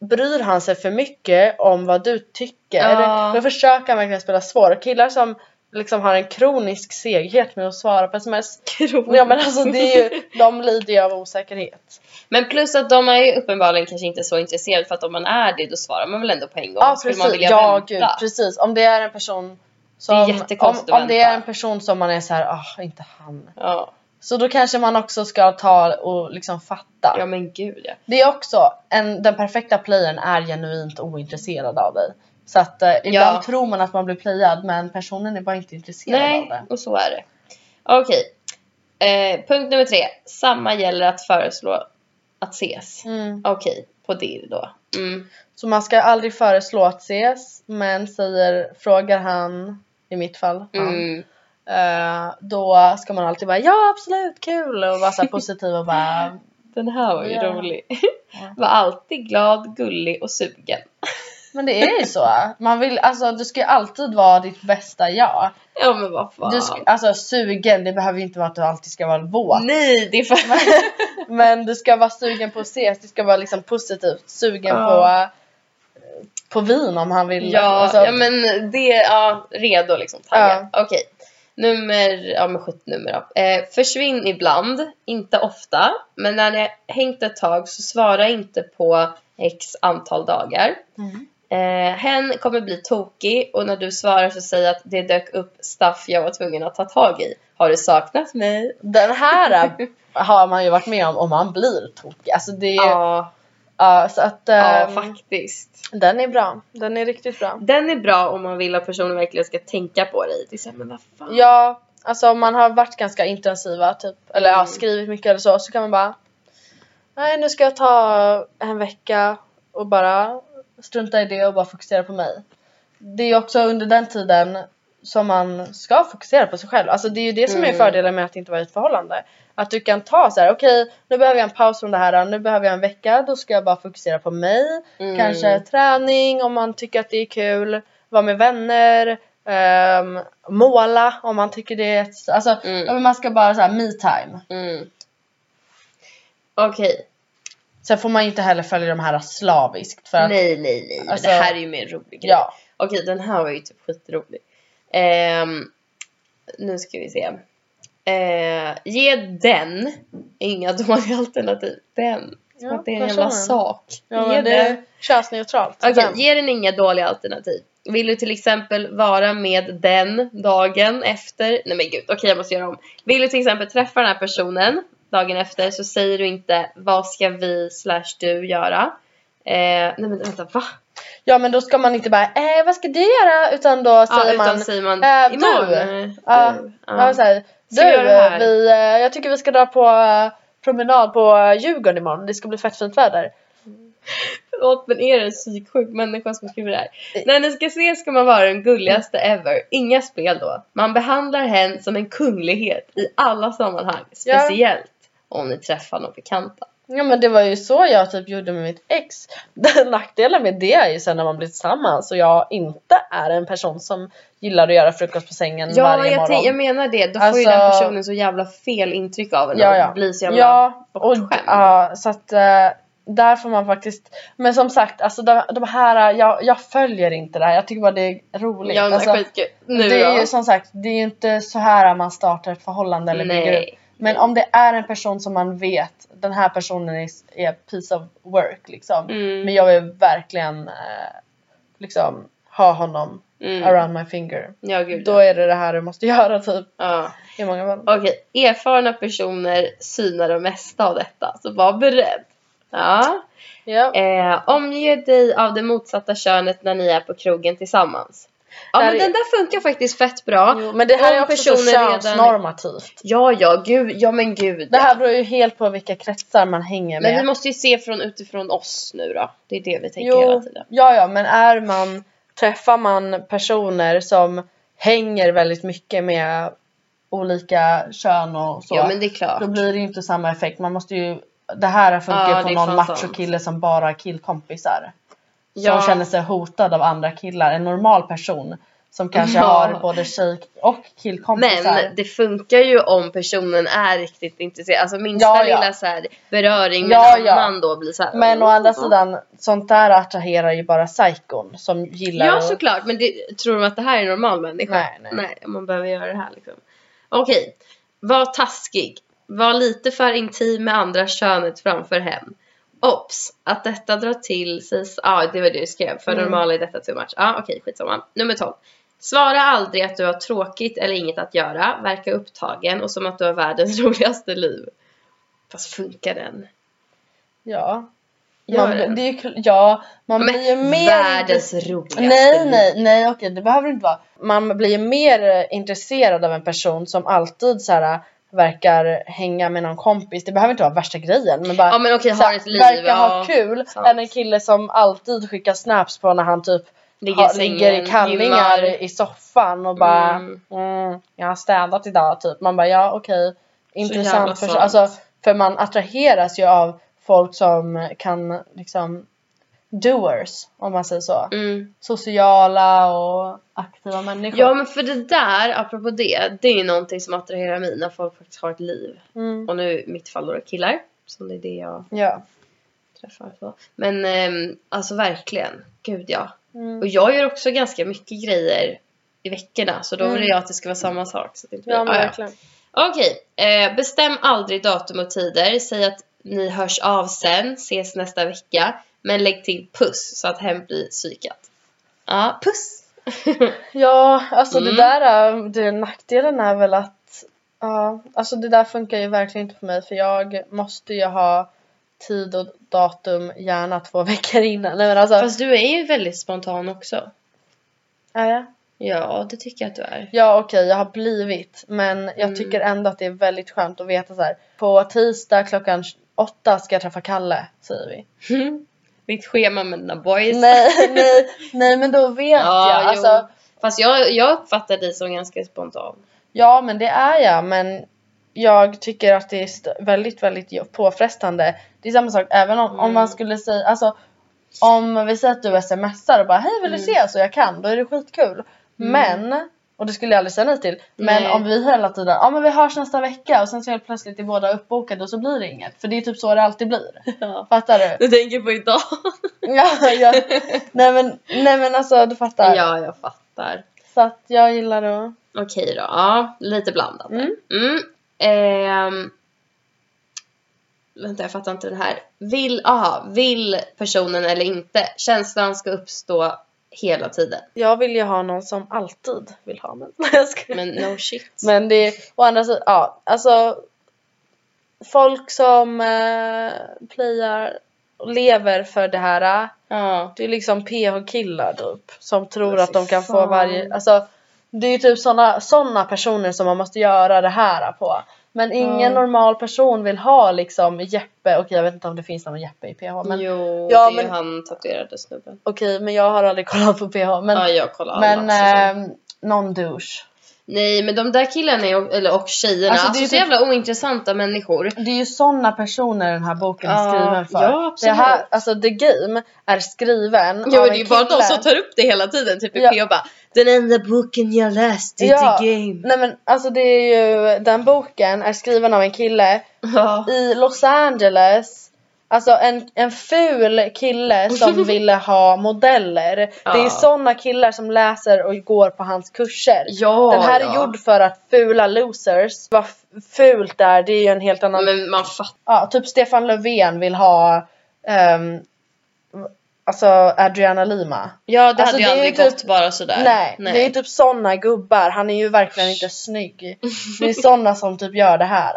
bryr han sig för mycket om vad du tycker. Ja. Då försöker han verkligen spela svår. Killar som liksom har en kronisk seghet med att svara på sms. Ja men alltså det är ju, de lider ju av osäkerhet. Men plus att de är ju uppenbarligen kanske inte så intresserade för att om man är det då svarar man väl ändå på en gång. Ja precis, man vilja ja vänta? gud precis. Om det är en person som, Det är om, om det är en person som man är så här, ah inte han. Ja. Så då kanske man också ska ta och liksom fatta. ja men gud ja. Det är också, en, den perfekta playern är genuint ointresserad av dig. Så att eh, ibland Ja. tror man att man blir playad men personen är bara inte intresserad av Nej, det. och så är det. Okej. Eh, punkt nummer tre. Samma gäller att föreslå att ses. Mm. Okej, på dirr då. Mm. Så man ska aldrig föreslå att ses men säger, frågar han, i mitt fall, han, Mm. eh, då ska man alltid bara ja absolut kul och vara så positiv och bara Den här var ju Ja. rolig. Ja. (laughs) Var alltid glad, gullig och sugen. (laughs) Men det är ju så. Man vill, alltså du ska ju alltid vara ditt bästa jag. Ja men vad fan. Du ska, alltså sugen, det behöver ju inte vara att du alltid ska vara våt. Nej, det är för... (laughs) Men du ska vara sugen på att ses, det ska vara liksom positivt. Sugen Ja. på, på vin om han vill. Ja, Alltså, ja men det, ja, redo liksom, taggad. Okej. Nummer, ja men sjuttonummer då. Eh, försvinn ibland, inte ofta, men när ni har hängt ett tag så svara inte på x antal dagar. Mm. Eh, hen kommer bli tokig och när du svarar så säg att det dök upp stuff jag var tvungen att ta tag i. Har du saknat mig? Den här eh, har man ju varit med om om man blir tokig. Alltså det är, ja. Ja, så att ja ehm, faktiskt. den är bra. Den är riktigt bra. Den är bra om man vill att personen verkligen ska tänka på dig. Det är men vad fan. Ja, alltså om man har varit ganska intensiva typ, eller ja, Mm. skrivit mycket eller så, så kan man bara Nej nu ska jag ta en vecka och bara strunta i det och bara fokusera på mig. Det är också under den tiden som man ska fokusera på sig själv. Alltså det är ju det som är Mm. fördelen med att inte vara i ett förhållande. Att du kan ta så här: okej nu behöver jag en paus från det här, nu behöver jag en vecka, då ska jag bara fokusera på mig. Mm. Kanske träning om man tycker att det är kul, vara med vänner, ehm, måla om man tycker det är ett, alltså Mm. man ska bara såhär me time. Mm. Okej. Sen får man ju inte heller följa de här slaviskt för att, Nej, nej, nej. Alltså- det här är ju mer rolig grej. ja. Okej, den här var ju typ skitrolig. Ehm, nu ska vi se. Eh, ge den inga (laughs) dåliga alternativ. Den. Som Ja, att det är en jävla sak. Ja ge det är könsneutralt. Okej, Den. ge den inga dåliga alternativ. Vill du till exempel vara med den dagen efter? Nej men gud, okej jag måste göra om. Vill du till exempel träffa den här personen dagen efter så säger du inte vad ska vi slash du göra? Eh, nej men vänta, va? Ja men då ska man inte bara eh vad ska du göra? Utan då säger ja, utan man säger man eh, du. imorgon. eh, Ja, du. Ja. så här, du, vi eh, jag tycker vi ska dra på eh, promenad på eh, Djurgården imorgon. Det ska bli fett fint väder. Förlåt men är det en psyksjuk människa som skriver det här? När ni ska ses ska man vara den gulligaste ever. Inga spel då. Man behandlar hen som en kunglighet i alla sammanhang. Ja. Speciellt om ni träffar någon bekanta. Ja men det var ju så jag typ gjorde med mitt ex. (laughs) Den nackdelen med det är ju sen när man blir tillsammans och jag inte är en person som gillar att göra frukost på sängen Ja, varje jag, morgon. tänk- jag menar det. Då får ju Alltså- den personen så jävla fel intryck av en Ja, och ja. blir så jävla Ja, och, bortskämd. ja, så att eh, där får man faktiskt Men som sagt, alltså de, de här, jag, jag följer inte det här. Jag tycker bara det är roligt. Ja, men alltså, skitkul. Nu det är då? ju som sagt, det är ju inte så här man startar ett förhållande eller bygger upp. Men om det är en person som man vet, den här personen är, är piece of work liksom. Mm. Men jag vill verkligen eh, liksom ha honom Mm. around my finger. Ja, gud. Då är det det här du måste (laughs) göra typ ja. i många fall. Okej, erfarna personer synar det mesta av detta, så var beredd. Ja. Ja. Eh, omge dig av det motsatta könet när ni är på krogen tillsammans. Ja Där men den där funkar faktiskt fett bra. Jo, men det här Om är också så personer redan- könsnormativt. Ja, ja, gud, ja men gud. Det här beror ju helt på vilka kretsar man hänger med. Men vi måste ju se från utifrån oss nu då. Det är det vi tänker Jo, hela tiden. ja, ja, men är man, träffar man personer som hänger väldigt mycket med olika kön och så. Ja men det är klart. Då blir det ju inte samma effekt. Man måste ju, det här funkar Ja, på någon fan macho sant. kille som bara har killkompisar. Ja. Som känner sig hotad av andra killar. En normal person som kanske Ja. har både tjej och killkompisar. Men det funkar ju om personen är riktigt intresserad. Alltså minsta Ja, ja. lilla så här beröring med Ja, annan då blir så här. Men å andra Ja. sidan, sånt där attraherar ju bara psykon som gillar Ja såklart, men det, tror de att det här är en normal människa? Nej, nej. nej man behöver göra det här liksom. Okej, var taskig. Var lite för intim med andra könet framför hen. Ops! Att detta drar till sig... Ja, det var det du skrev. För Mm. normala är detta too much. Ja, okej, skitsamma. Nummer 12. Svara aldrig att du har tråkigt eller inget att göra. Verka upptagen och som att du har världens (laughs) roligaste liv. Fast funkar den? Ja. Man, den? det är ju, ja, man Men blir ju mer... världens roligaste Nej, nej, nej okej det behöver det inte vara. Man blir ju mer eh, intresserad av en person som alltid så här verkar hänga med någon kompis. Det behöver inte vara värsta grejen men bara Ja men okej, så har här, ett liv. verkar ha ja. kul sant. än en kille som alltid skickar snaps på när han typ Ligger sängen, ligger i kallingar gymmar. i soffan och bara Mm. mm. jag har städat idag typ. Man bara ja okej jävla intressant sant. Alltså för man attraheras ju av folk som kan liksom doers om man säger så. Mm. Sociala och aktiva människor. Ja men för det där, apropå det, det är ju någonting som attraherar mig när folk faktiskt har ett liv. Mm. Och nu i mitt fall då killar, som det är det jag Ja. träffar på. Men ehm, alltså verkligen, gud ja. Mm. Och jag gör också ganska mycket grejer i veckorna så då Mm. vill jag att det ska vara samma sak. Så det inte Ja blir- men Ah, ja. verkligen. Okej, eh, bestäm aldrig datum och tider. Säg att ni hörs av sen, ses nästa vecka. Men lägg till puss så att hem blir psykat. Ja, puss! (laughs) Ja, alltså Mm. det där, äh, det, nackdelen är väl att ja, alltså det där funkar ju verkligen inte för mig för jag måste ju ha tid och datum gärna två (laughs) veckor innan. Nej men alltså, Fast du är ju väldigt spontan också. är jag? Ja, det tycker jag att du är. Ja okej, jag har blivit men jag Mm. tycker ändå att det är väldigt skönt att veta så här. På tisdag klockan åtta ska jag träffa Kalle, säger vi. (laughs) Ditt schema med dina boys. nej, (laughs) nej, nej men då vet Ja, jag. Alltså, Fast jag, jag uppfattar dig som ganska spontan. Ja men det är jag men jag tycker att det är väldigt väldigt påfrestande. Det är samma sak även om, om Mm. man skulle säga alltså om vi säger att du smsar och bara hej vill du Mm. ses och jag kan då är det skitkul. Men och det skulle jag aldrig säga nej till. Men Nej. om vi hela tiden ja men vi hörs nästa vecka och sen så helt plötsligt är båda uppbokade och så blir det inget. För det är typ så det alltid blir. (laughs) Ja. Fattar du? Du tänker på idag? (laughs) ja, ja. Nej men, nej men alltså du fattar. ja, jag fattar. Så att jag gillar att Okej då, ja, lite blandat. Mm. Mm. Ehm, vänta, jag fattar inte den här. Vill, aha, vill personen eller inte? Känslan ska uppstå hela tiden. Jag vill ju ha någon som alltid vill ha mig. (laughs) Men no shit. Men det är å andra sidan, ja alltså folk som eh, playar lever för det här. eh, ja. Det är liksom PH-killar typ. Som tror att de kan få fan. varje, alltså det är ju typ såna, såna personer som man måste göra det här på. Men ingen Ja. normal person vill ha liksom Jeppe, okej jag vet inte om det finns någon Jeppe i PH men jo, Ja, det är men- han tatuerade snubben. okej men jag har aldrig kollat på PH men, ja, jag kollar men ehm, någon douche. Nej, men de där killarna är, eller, och tjejerna, Alltså, alltså, det är så typ- jävla ointressanta människor. Det är ju såna personer den här boken är skriven för. ja, absolut. det här, alltså The Game är skriven Jo, av det är ju bara de som tar upp det hela tiden. Typ i Ja. PH bara Den enda boken jag läst är Ja. The Game. Nej men alltså det är ju, den boken är skriven av en kille Ja. i Los Angeles. Alltså en, en ful kille (laughs) som ville ha modeller. Det är Ja. såna killar som läser och går på hans kurser. Ja, den här ja. är gjord för att fula losers. Vad fult är, det är ju en helt annan Men man fattar. Ja, typ Stefan Löfven vill ha ehm, Alltså Adriana Lima. Ja, det Alltså, hade ju det är ju aldrig typ- gått bara sådär. Nej, det är typ såna gubbar. Han är ju verkligen inte snygg. (laughs) Det är såna som typ gör det här.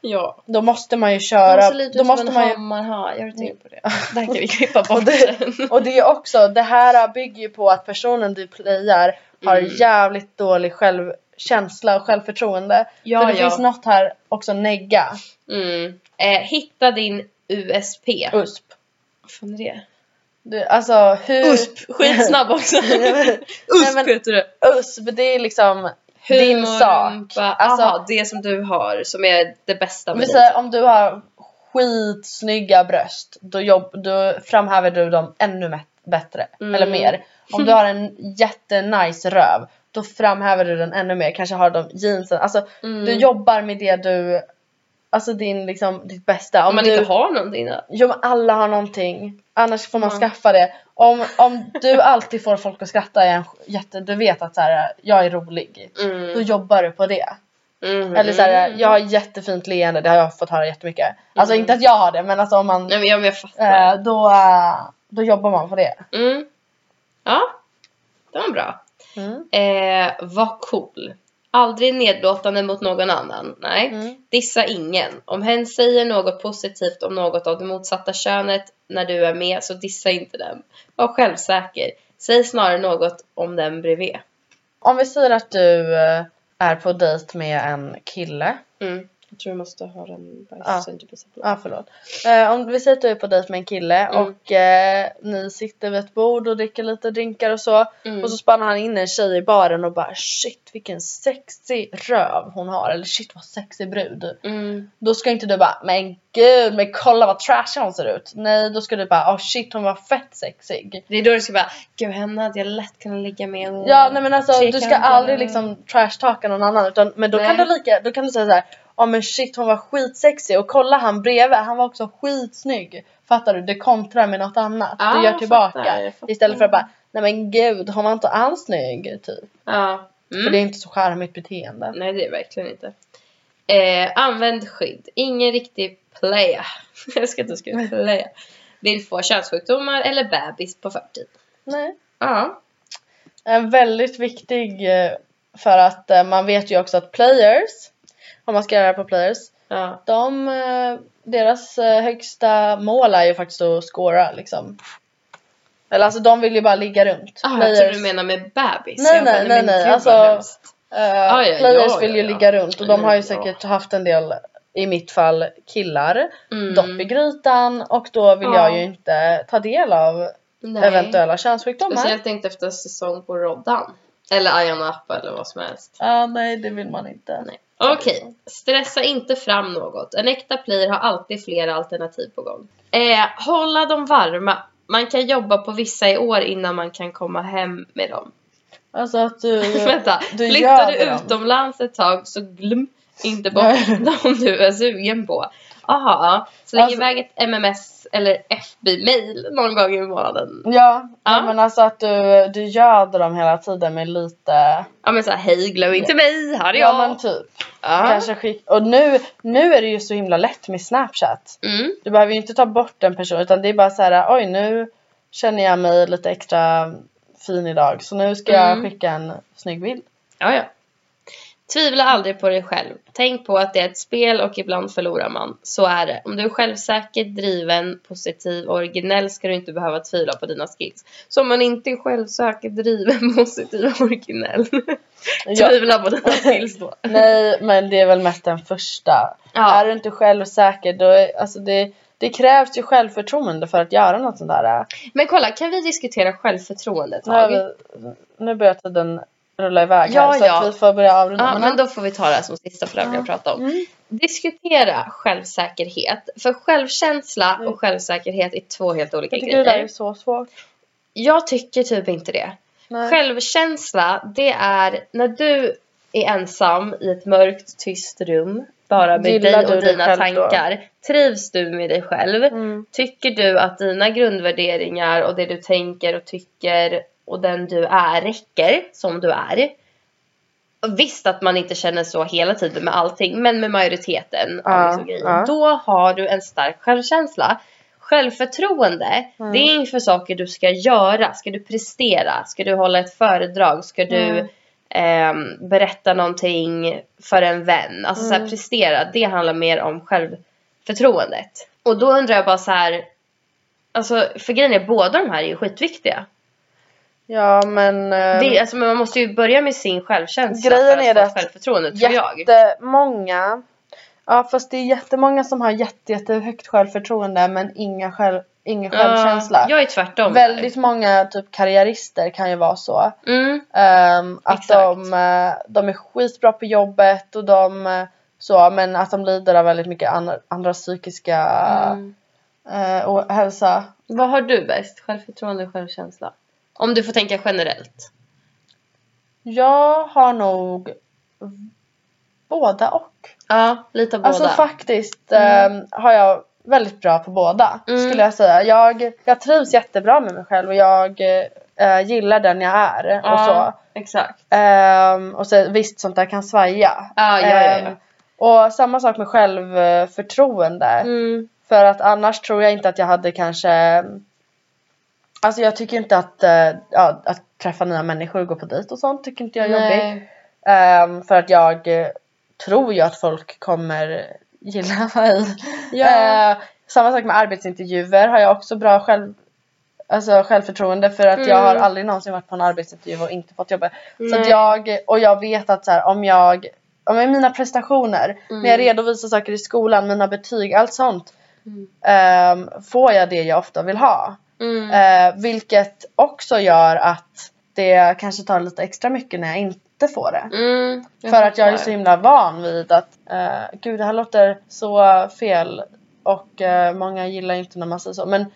Ja. Då måste man ju köra. ser lite Då ut måste som man en ju, hammarhaj. Jag har tänkt på det. Där kan vi (laughs) klippa och, bort det, sen. och det är också, det här bygger ju på att personen du playar har Mm. jävligt dålig självkänsla och självförtroende. Ja, För det ja. finns något här också negga. Mm. Eh, hitta din USP. USP. Vad fan är det? Du, alltså hur... USP! Skitsnabb också. (laughs) Nej, USP men- heter det. USP det är liksom din Humor, sak. rumpa. Alltså- Aha, det som du har som är det bästa Om med säger om du har skitsnygga bröst då, jobb, då framhäver du dem ännu bättre. Mm. Eller mer. Om du har en (laughs) jättenice röv då framhäver du den ännu mer. Kanske har de jeansen, alltså Mm. du jobbar med det du, alltså din liksom, ditt bästa. Om man du, inte har någonting då? Jo men alla har någonting. Annars får man Ja. skaffa det. Om, om du alltid får folk att skratta är en jätte, du vet att så här, jag är rolig. Då Mm. jobbar du på det. Mm. Eller så här, jag har jättefint leende, det har jag fått höra jättemycket. Alltså Mm. inte att jag har det men alltså om man, Nej men jag, jag fattar. eh, då, eh, då jobbar man på det. Mm. Ja, det var bra. Mm. Eh, var cool. Aldrig nedlåtande mot någon annan. Nej. Mm. Dissa ingen. Om hen säger något positivt om något av det motsatta könet när du är med så dissa inte dem. Var självsäker. Säg snarare något om den bredvid. Om vi säger att du eh, är på dejt med en kille. Mm. Jag tror du måste ha den Ja. bajs så inte blir så blå. Ja förlåt. Eh, om vi säger att du är på dejt med en kille Mm. och eh, ni sitter vid ett bord och dricker lite drinkar och så. Mm. Och så spannar han in en tjej i baren och bara shit vilken sexig röv hon har. Eller shit vad sexig brud. Mm. Då ska inte du bara men gud men kolla vad trashig hon ser ut. Nej då ska du bara oh shit hon var fett sexig. Det är då du ska bara, gud henne hade jag lätt kunnat ligga med. och- Ja nej men alltså du ska aldrig liksom trashtalka någon annan utan men då Nej. kan du lika, då kan du säga så här. Ja men shit hon var skitsexig och kolla han bredvid, han var också skitsnygg. Fattar du? Det kontrar med något annat. Ja, du gör jag tillbaka. fattar, jag fattar. Istället för att bara Nej men gud hon var inte alls snygg typ. Ja. Mm. För det är inte så charmigt beteende. Nej det är verkligen inte. Eh, använd skydd. Ingen riktig playa. (laughs) jag ska inte skriva (laughs) playa. Vill få könssjukdomar eller bebis på förtid. Nej. Ja. En väldigt viktig eh, för att eh, man vet ju också att players, om man ska göra det på players, Ja. de, eh, deras eh, högsta mål är ju faktiskt att scora liksom. Eller alltså de vill ju bara ligga runt. Ah, jag tror du menar med bebis. Nej, nej, nej, nej, alltså- hemskt. Eh, ja, players ja, vill ju ligga runt och de har ju säkert haft en del, i mitt fall, killar. Mm. Dopp i grytan och då vill Ja. jag ju inte ta del av Nej. eventuella könssjukdomar. Speciellt inte efter säsong på Roddan. Eller Ayia Napa eller vad som helst. Ja, nej det vill man inte. Nej. Okej, stressa inte fram något. En äkta player har alltid flera alternativ på gång. Eh, hålla dem varma. Man kan jobba på vissa i år innan man kan komma hem med dem. Alltså att du... (laughs) Vänta, du flyttar du göder dem. utomlands ett tag så glöm inte bort (laughs) dem du är sugen på. Aha, släng Alltså- iväg ett MMS eller FB-mail någon gång i månaden. Ja, Ja. Men alltså att du, du göder dem hela tiden med lite... Ja men såhär, hej glöm inte mig, här är Ja jag. men typ. Ja. Kanske skick... Och nu, nu är det ju så himla lätt med snapchat. Mm. Du behöver ju inte ta bort en person utan det är bara så här: oj nu känner jag mig lite extra fin idag så nu ska jag Mm. skicka en snygg bild. Ja, ja. Tvivla aldrig på dig själv. Tänk på att det är ett spel och ibland förlorar man. Så är det. Om du är självsäker, driven, positiv och originell ska du inte behöva tvivla på dina skills. Så om man inte är självsäker, driven, (laughs) positiv och originell. Ja. Tvivla på dina (laughs) skills då. Nej men det är väl mest den första. Ja. Är du inte självsäker då är, alltså det, det krävs ju självförtroende för att göra något sånt där. Men kolla, kan vi diskutera självförtroende ett Nu, tag? vi, nu börjar tiden rulla iväg Ja, här så ja. att vi får börja avrunda. Ja, men då får vi ta det här som sista för vill jag prata om. Mm. Diskutera självsäkerhet. För självkänsla Mm. och självsäkerhet är två helt olika Jag tycker det grejer. där är så svårt. Jag tycker typ inte det. Nej. Självkänsla, det är när du är ensam i ett mörkt, tyst rum. Bara med Gillar dig och dig dina då? tankar. Trivs du med dig själv? Mm. Tycker du att dina grundvärderingar och det du tänker och tycker och den du är räcker som du är? Visst att man inte känner så hela tiden med allting, men med majoriteten av Ja, liksom grejer. ja. Då har du en stark självkänsla. Självförtroende, Mm. det är inför saker du ska göra. Ska du prestera? Ska du hålla ett föredrag? Ska du Mm. ehm, berätta någonting för en vän? Alltså så här, Mm. prestera, det handlar mer om självförtroendet. Och då undrar jag bara så här. Alltså för grejen är båda de här är ju skitviktiga. Ja men eh, Det, alltså, men man måste ju börja med sin självkänsla Grejen för är att det få att självförtroende tror jag. jättemånga Ja fast det är jättemånga som har jätte, jättehögt självförtroende men inga själv, ingen självkänsla. Ja, jag är tvärtom. Väldigt många typ karriärister kan ju vara så. där. Mm. Ehm, att Exakt. de, eh, de är skitbra på jobbet och de eh, så men att de lider av väldigt mycket andra, andra psykiska Mm. eh, ohälsa. Vad har du bäst? Självförtroende och självkänsla? Om du får tänka generellt. Jag har nog båda och. Ja, lite av båda. Alltså faktiskt Mm. ehm, har jag väldigt bra på båda Mm. skulle jag säga. Jag, jag trivs jättebra med mig själv och jag eh, gillar den jag är och så. ja, exakt. Ehm, och så visst sånt där kan svaja. Ja, ja, ja, ja. Ehm, och samma sak med självförtroende. Mm. För att annars tror jag inte att jag hade kanske Alltså jag tycker inte att, eh, ja, att träffa nya människor och gå på dejt och sånt tycker inte jag är jobbigt. Ehm, för att jag eh, tror ju att folk kommer gilla (laughs) mig. Ja. Eh, samma sak med arbetsintervjuer har jag också bra själv, alltså självförtroende för att jag Mm. har aldrig någonsin varit på en arbetsintervju och inte fått jobba. Så att Nej. jag, och jag vet att så här, om jag, om jag mina prestationer, Mm. när jag redovisar saker i skolan, mina betyg, allt sånt. Mm. ehm, får jag det jag ofta vill ha. Mm. Eh, vilket också gör att det kanske tar lite extra mycket när jag inte får det. Mm. För att jag är så himla van vid att, uh, gud det här låter så fel och eh, många gillar inte när man säger så. Men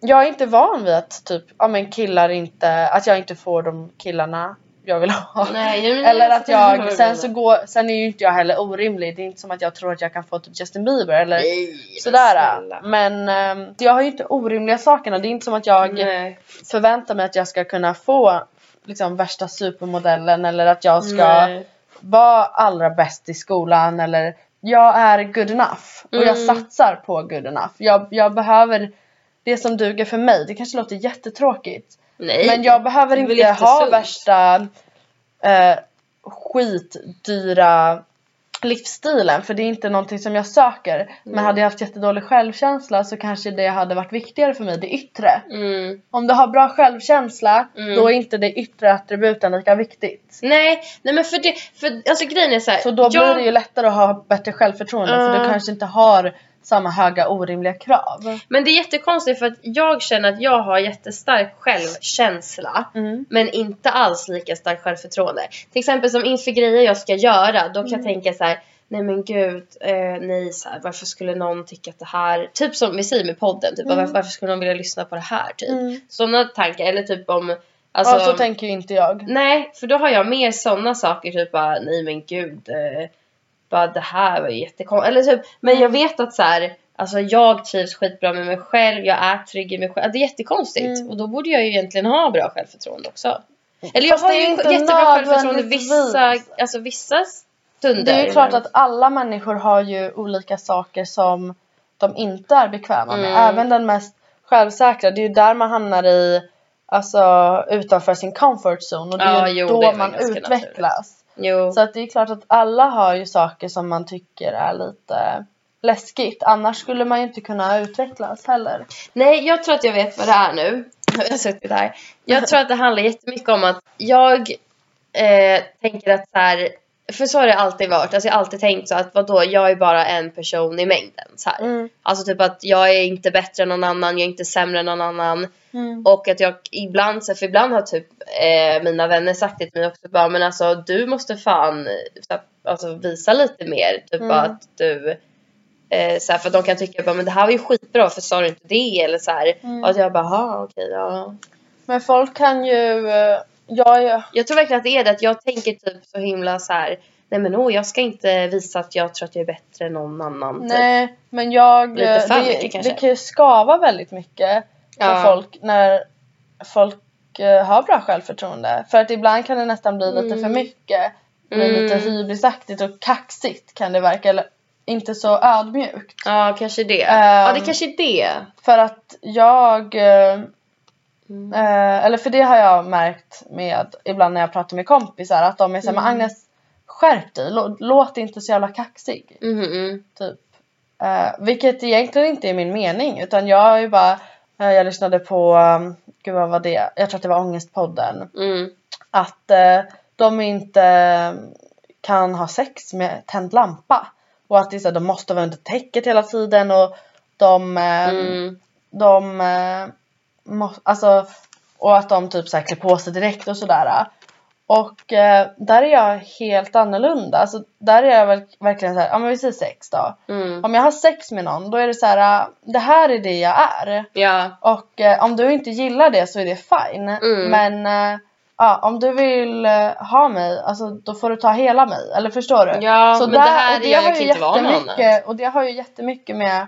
jag är inte van vid att typ, ja men killar inte, att jag inte får de killarna jag vill ha. Nej, jag- Eller att jag, sen så går, sen är ju inte jag heller orimlig. Det är inte som att jag tror att jag kan få typ Justin Bieber eller Nej, sådär. Men ehm, jag har ju inte orimliga sakerna. Det är inte som att jag Nej. förväntar mig att jag ska kunna få liksom värsta supermodellen eller att jag ska Nej. vara allra bäst i skolan eller jag är good enough och jag Mm. satsar på good enough. Jag, jag behöver det som duger för mig. Det kanske låter jättetråkigt. Nej. Men jag behöver inte ha jättesunt. värsta eh, skitdyra livsstilen för det är inte någonting som jag söker. Men Nej. hade jag haft jättedålig självkänsla så kanske det hade varit viktigare för mig, det yttre. Mm. Om du har bra självkänsla Mm. då är inte det yttre attributen lika viktigt. Nej, nej men för det, för alltså grejen är så här, Så då blir jag- det ju lättare att ha bättre självförtroende för Ja. du kanske inte har samma höga orimliga krav. Men det är jättekonstigt för att jag känner att jag har jättestark självkänsla. Mm. Men inte alls lika starkt självförtroende. Till exempel som inför grejer jag ska göra, då kan jag tänka så här. Nej men gud, eh, nej så här, varför skulle någon tycka att det här, typ som vi säger med podden, typ, Mm. varför, varför skulle någon vilja lyssna på det här typ. Mm. Sådana tankar, eller typ om, alltså, ja så tänker ju inte jag. Nej, för då har jag mer sådana saker, typ bara, nej men gud, eh, bara det här var ju jättekonstigt. Eller typ, men Mm. jag vet att så här, alltså jag trivs skitbra med mig själv, jag är trygg i mig själv. Det är jättekonstigt Mm. och då borde jag ju egentligen ha bra självförtroende också. Eller jag Fast har ju jättebra självförtroende vissa, alltså vissa stunder. Det är ju klart men- att alla människor har ju olika saker som de inte är bekväma med. Mm. Även den mest självsäkra. Det är ju där man hamnar i, alltså utanför sin comfort zone. Och det Ja, är ju jo, då man utvecklas. Jo. Så att det är klart att alla har ju saker som man tycker är lite läskigt. Annars skulle man ju inte kunna utvecklas heller. Nej, jag tror att jag vet vad det är nu. Jag har suttit här. Jag tror att det handlar jättemycket om att jag eh, tänker att så här, för så har det alltid varit. Alltså jag har alltid tänkt så att vadå, jag är bara en person i mängden. Så. Mm. Alltså typ att jag är inte bättre än någon annan, jag är inte sämre än någon annan. Mm. Och att jag ibland, så för ibland har typ eh, mina vänner sagt det till mig också bara men alltså du måste fan eh, så här, alltså, visa lite mer. Typ Mm. att du eh, så för de kan tycka bara men det här var ju skitbra för sa du inte det eller så här. Mm. Och att jag bara okej ja. Men folk kan ju, jag är Jag tror verkligen att det är det att jag tänker typ så himla så här. Nej men oh, jag ska inte visa att jag tror att jag är bättre än någon annan. Typ. Nej, men jag... Lite för det, mycket kanske. det kan ju skava väldigt mycket för Ja. folk när folk eh, har bra självförtroende. För att ibland kan det nästan bli lite Mm. för mycket. Det blir Mm. lite hybrisaktigt och kaxigt kan det verka. Eller inte så ödmjukt. Ja kanske det. Ehm. ja det kanske är det. För att jag... eh, Mm. Eh, eller för det har jag märkt med ibland när jag pratar med kompisar att de är såhär, Mm. men Agnes skärp dig, lå- låt inte så jävla kaxig. Mm. Typ. Eh, vilket egentligen inte är min mening utan jag är ju bara, eh, jag lyssnade på, um, gud vad var det, jag tror att det var Ångestpodden. Mm. Att eh, de inte eh, kan ha sex med tänd lampa. Och att det är så här, de måste vara under täcket hela tiden och de, eh, Mm. de eh, må, alltså, och att de typ så här klär på sig direkt och sådär. Och eh, där är jag helt annorlunda. Alltså, där är jag väl, verkligen så här, ja men vi säger sex då. Mm. Om jag har sex med någon då är det så här, äh, det här är det jag är. Ja. Och eh, om du inte gillar det så är det fine. Mm. Men eh, ja, om du vill eh, ha mig, alltså då får du ta hela mig. Eller förstår du? Ja, men det här är jag ju inte jättemycket, och det har ju jättemycket med,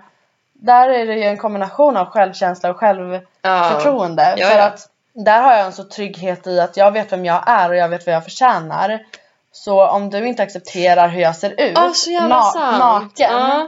där är det ju en kombination av självkänsla och självförtroende. Ja, för att där har jag en så trygghet i att jag vet vem jag är och jag vet vad jag förtjänar. Så om du inte accepterar hur jag ser ut, jävla sant. naken, Ja.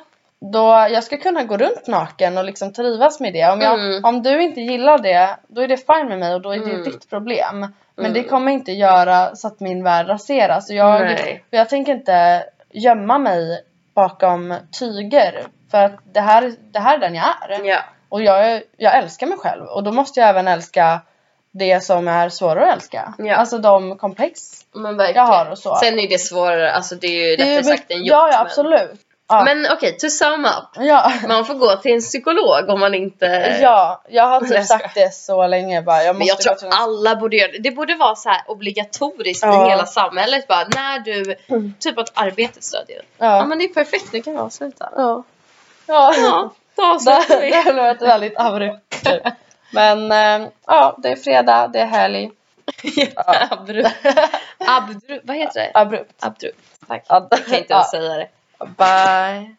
då jag ska kunna gå runt naken och liksom trivas med det. Om, jag, Mm. om du inte gillar det, då är det fine med mig och då är det Mm. ditt problem. Men Mm. det kommer inte göra så att min värld raseras. Jag, Nej. jag tänker inte gömma mig bakom tyger. För att det här, det här är den jag är. Ja. Och jag, jag älskar mig själv. Och då måste jag även älska det som är svårare att älska. Ja. Alltså de komplex Men jag har och så. Sen är det svårare, alltså det är ju lättare sagt än gjort. Ja, ja men- absolut. Ja. Men okej, to sum up. ja. Man får gå till en psykolog om man inte... ja, jag har (laughs) typ sagt det så länge bara. Jag Men måste jag tror till alla borde göra det. Det borde vara så obligatoriskt Ja. i hela samhället. Bara, när du, Mm. typ att arbetet stödjer. Ja. Ja. men det är perfekt, nu kan vi avsluta. Ja. Ja. Ja, då avslutar vi. det har varit väldigt abrupt. Men eh, ja, det är fredag, det är helg. Abrupt. Abdru, vad heter det? Abrupt. Abrupt. Tack. Ja. Jag kan inte ens säga det. Bye.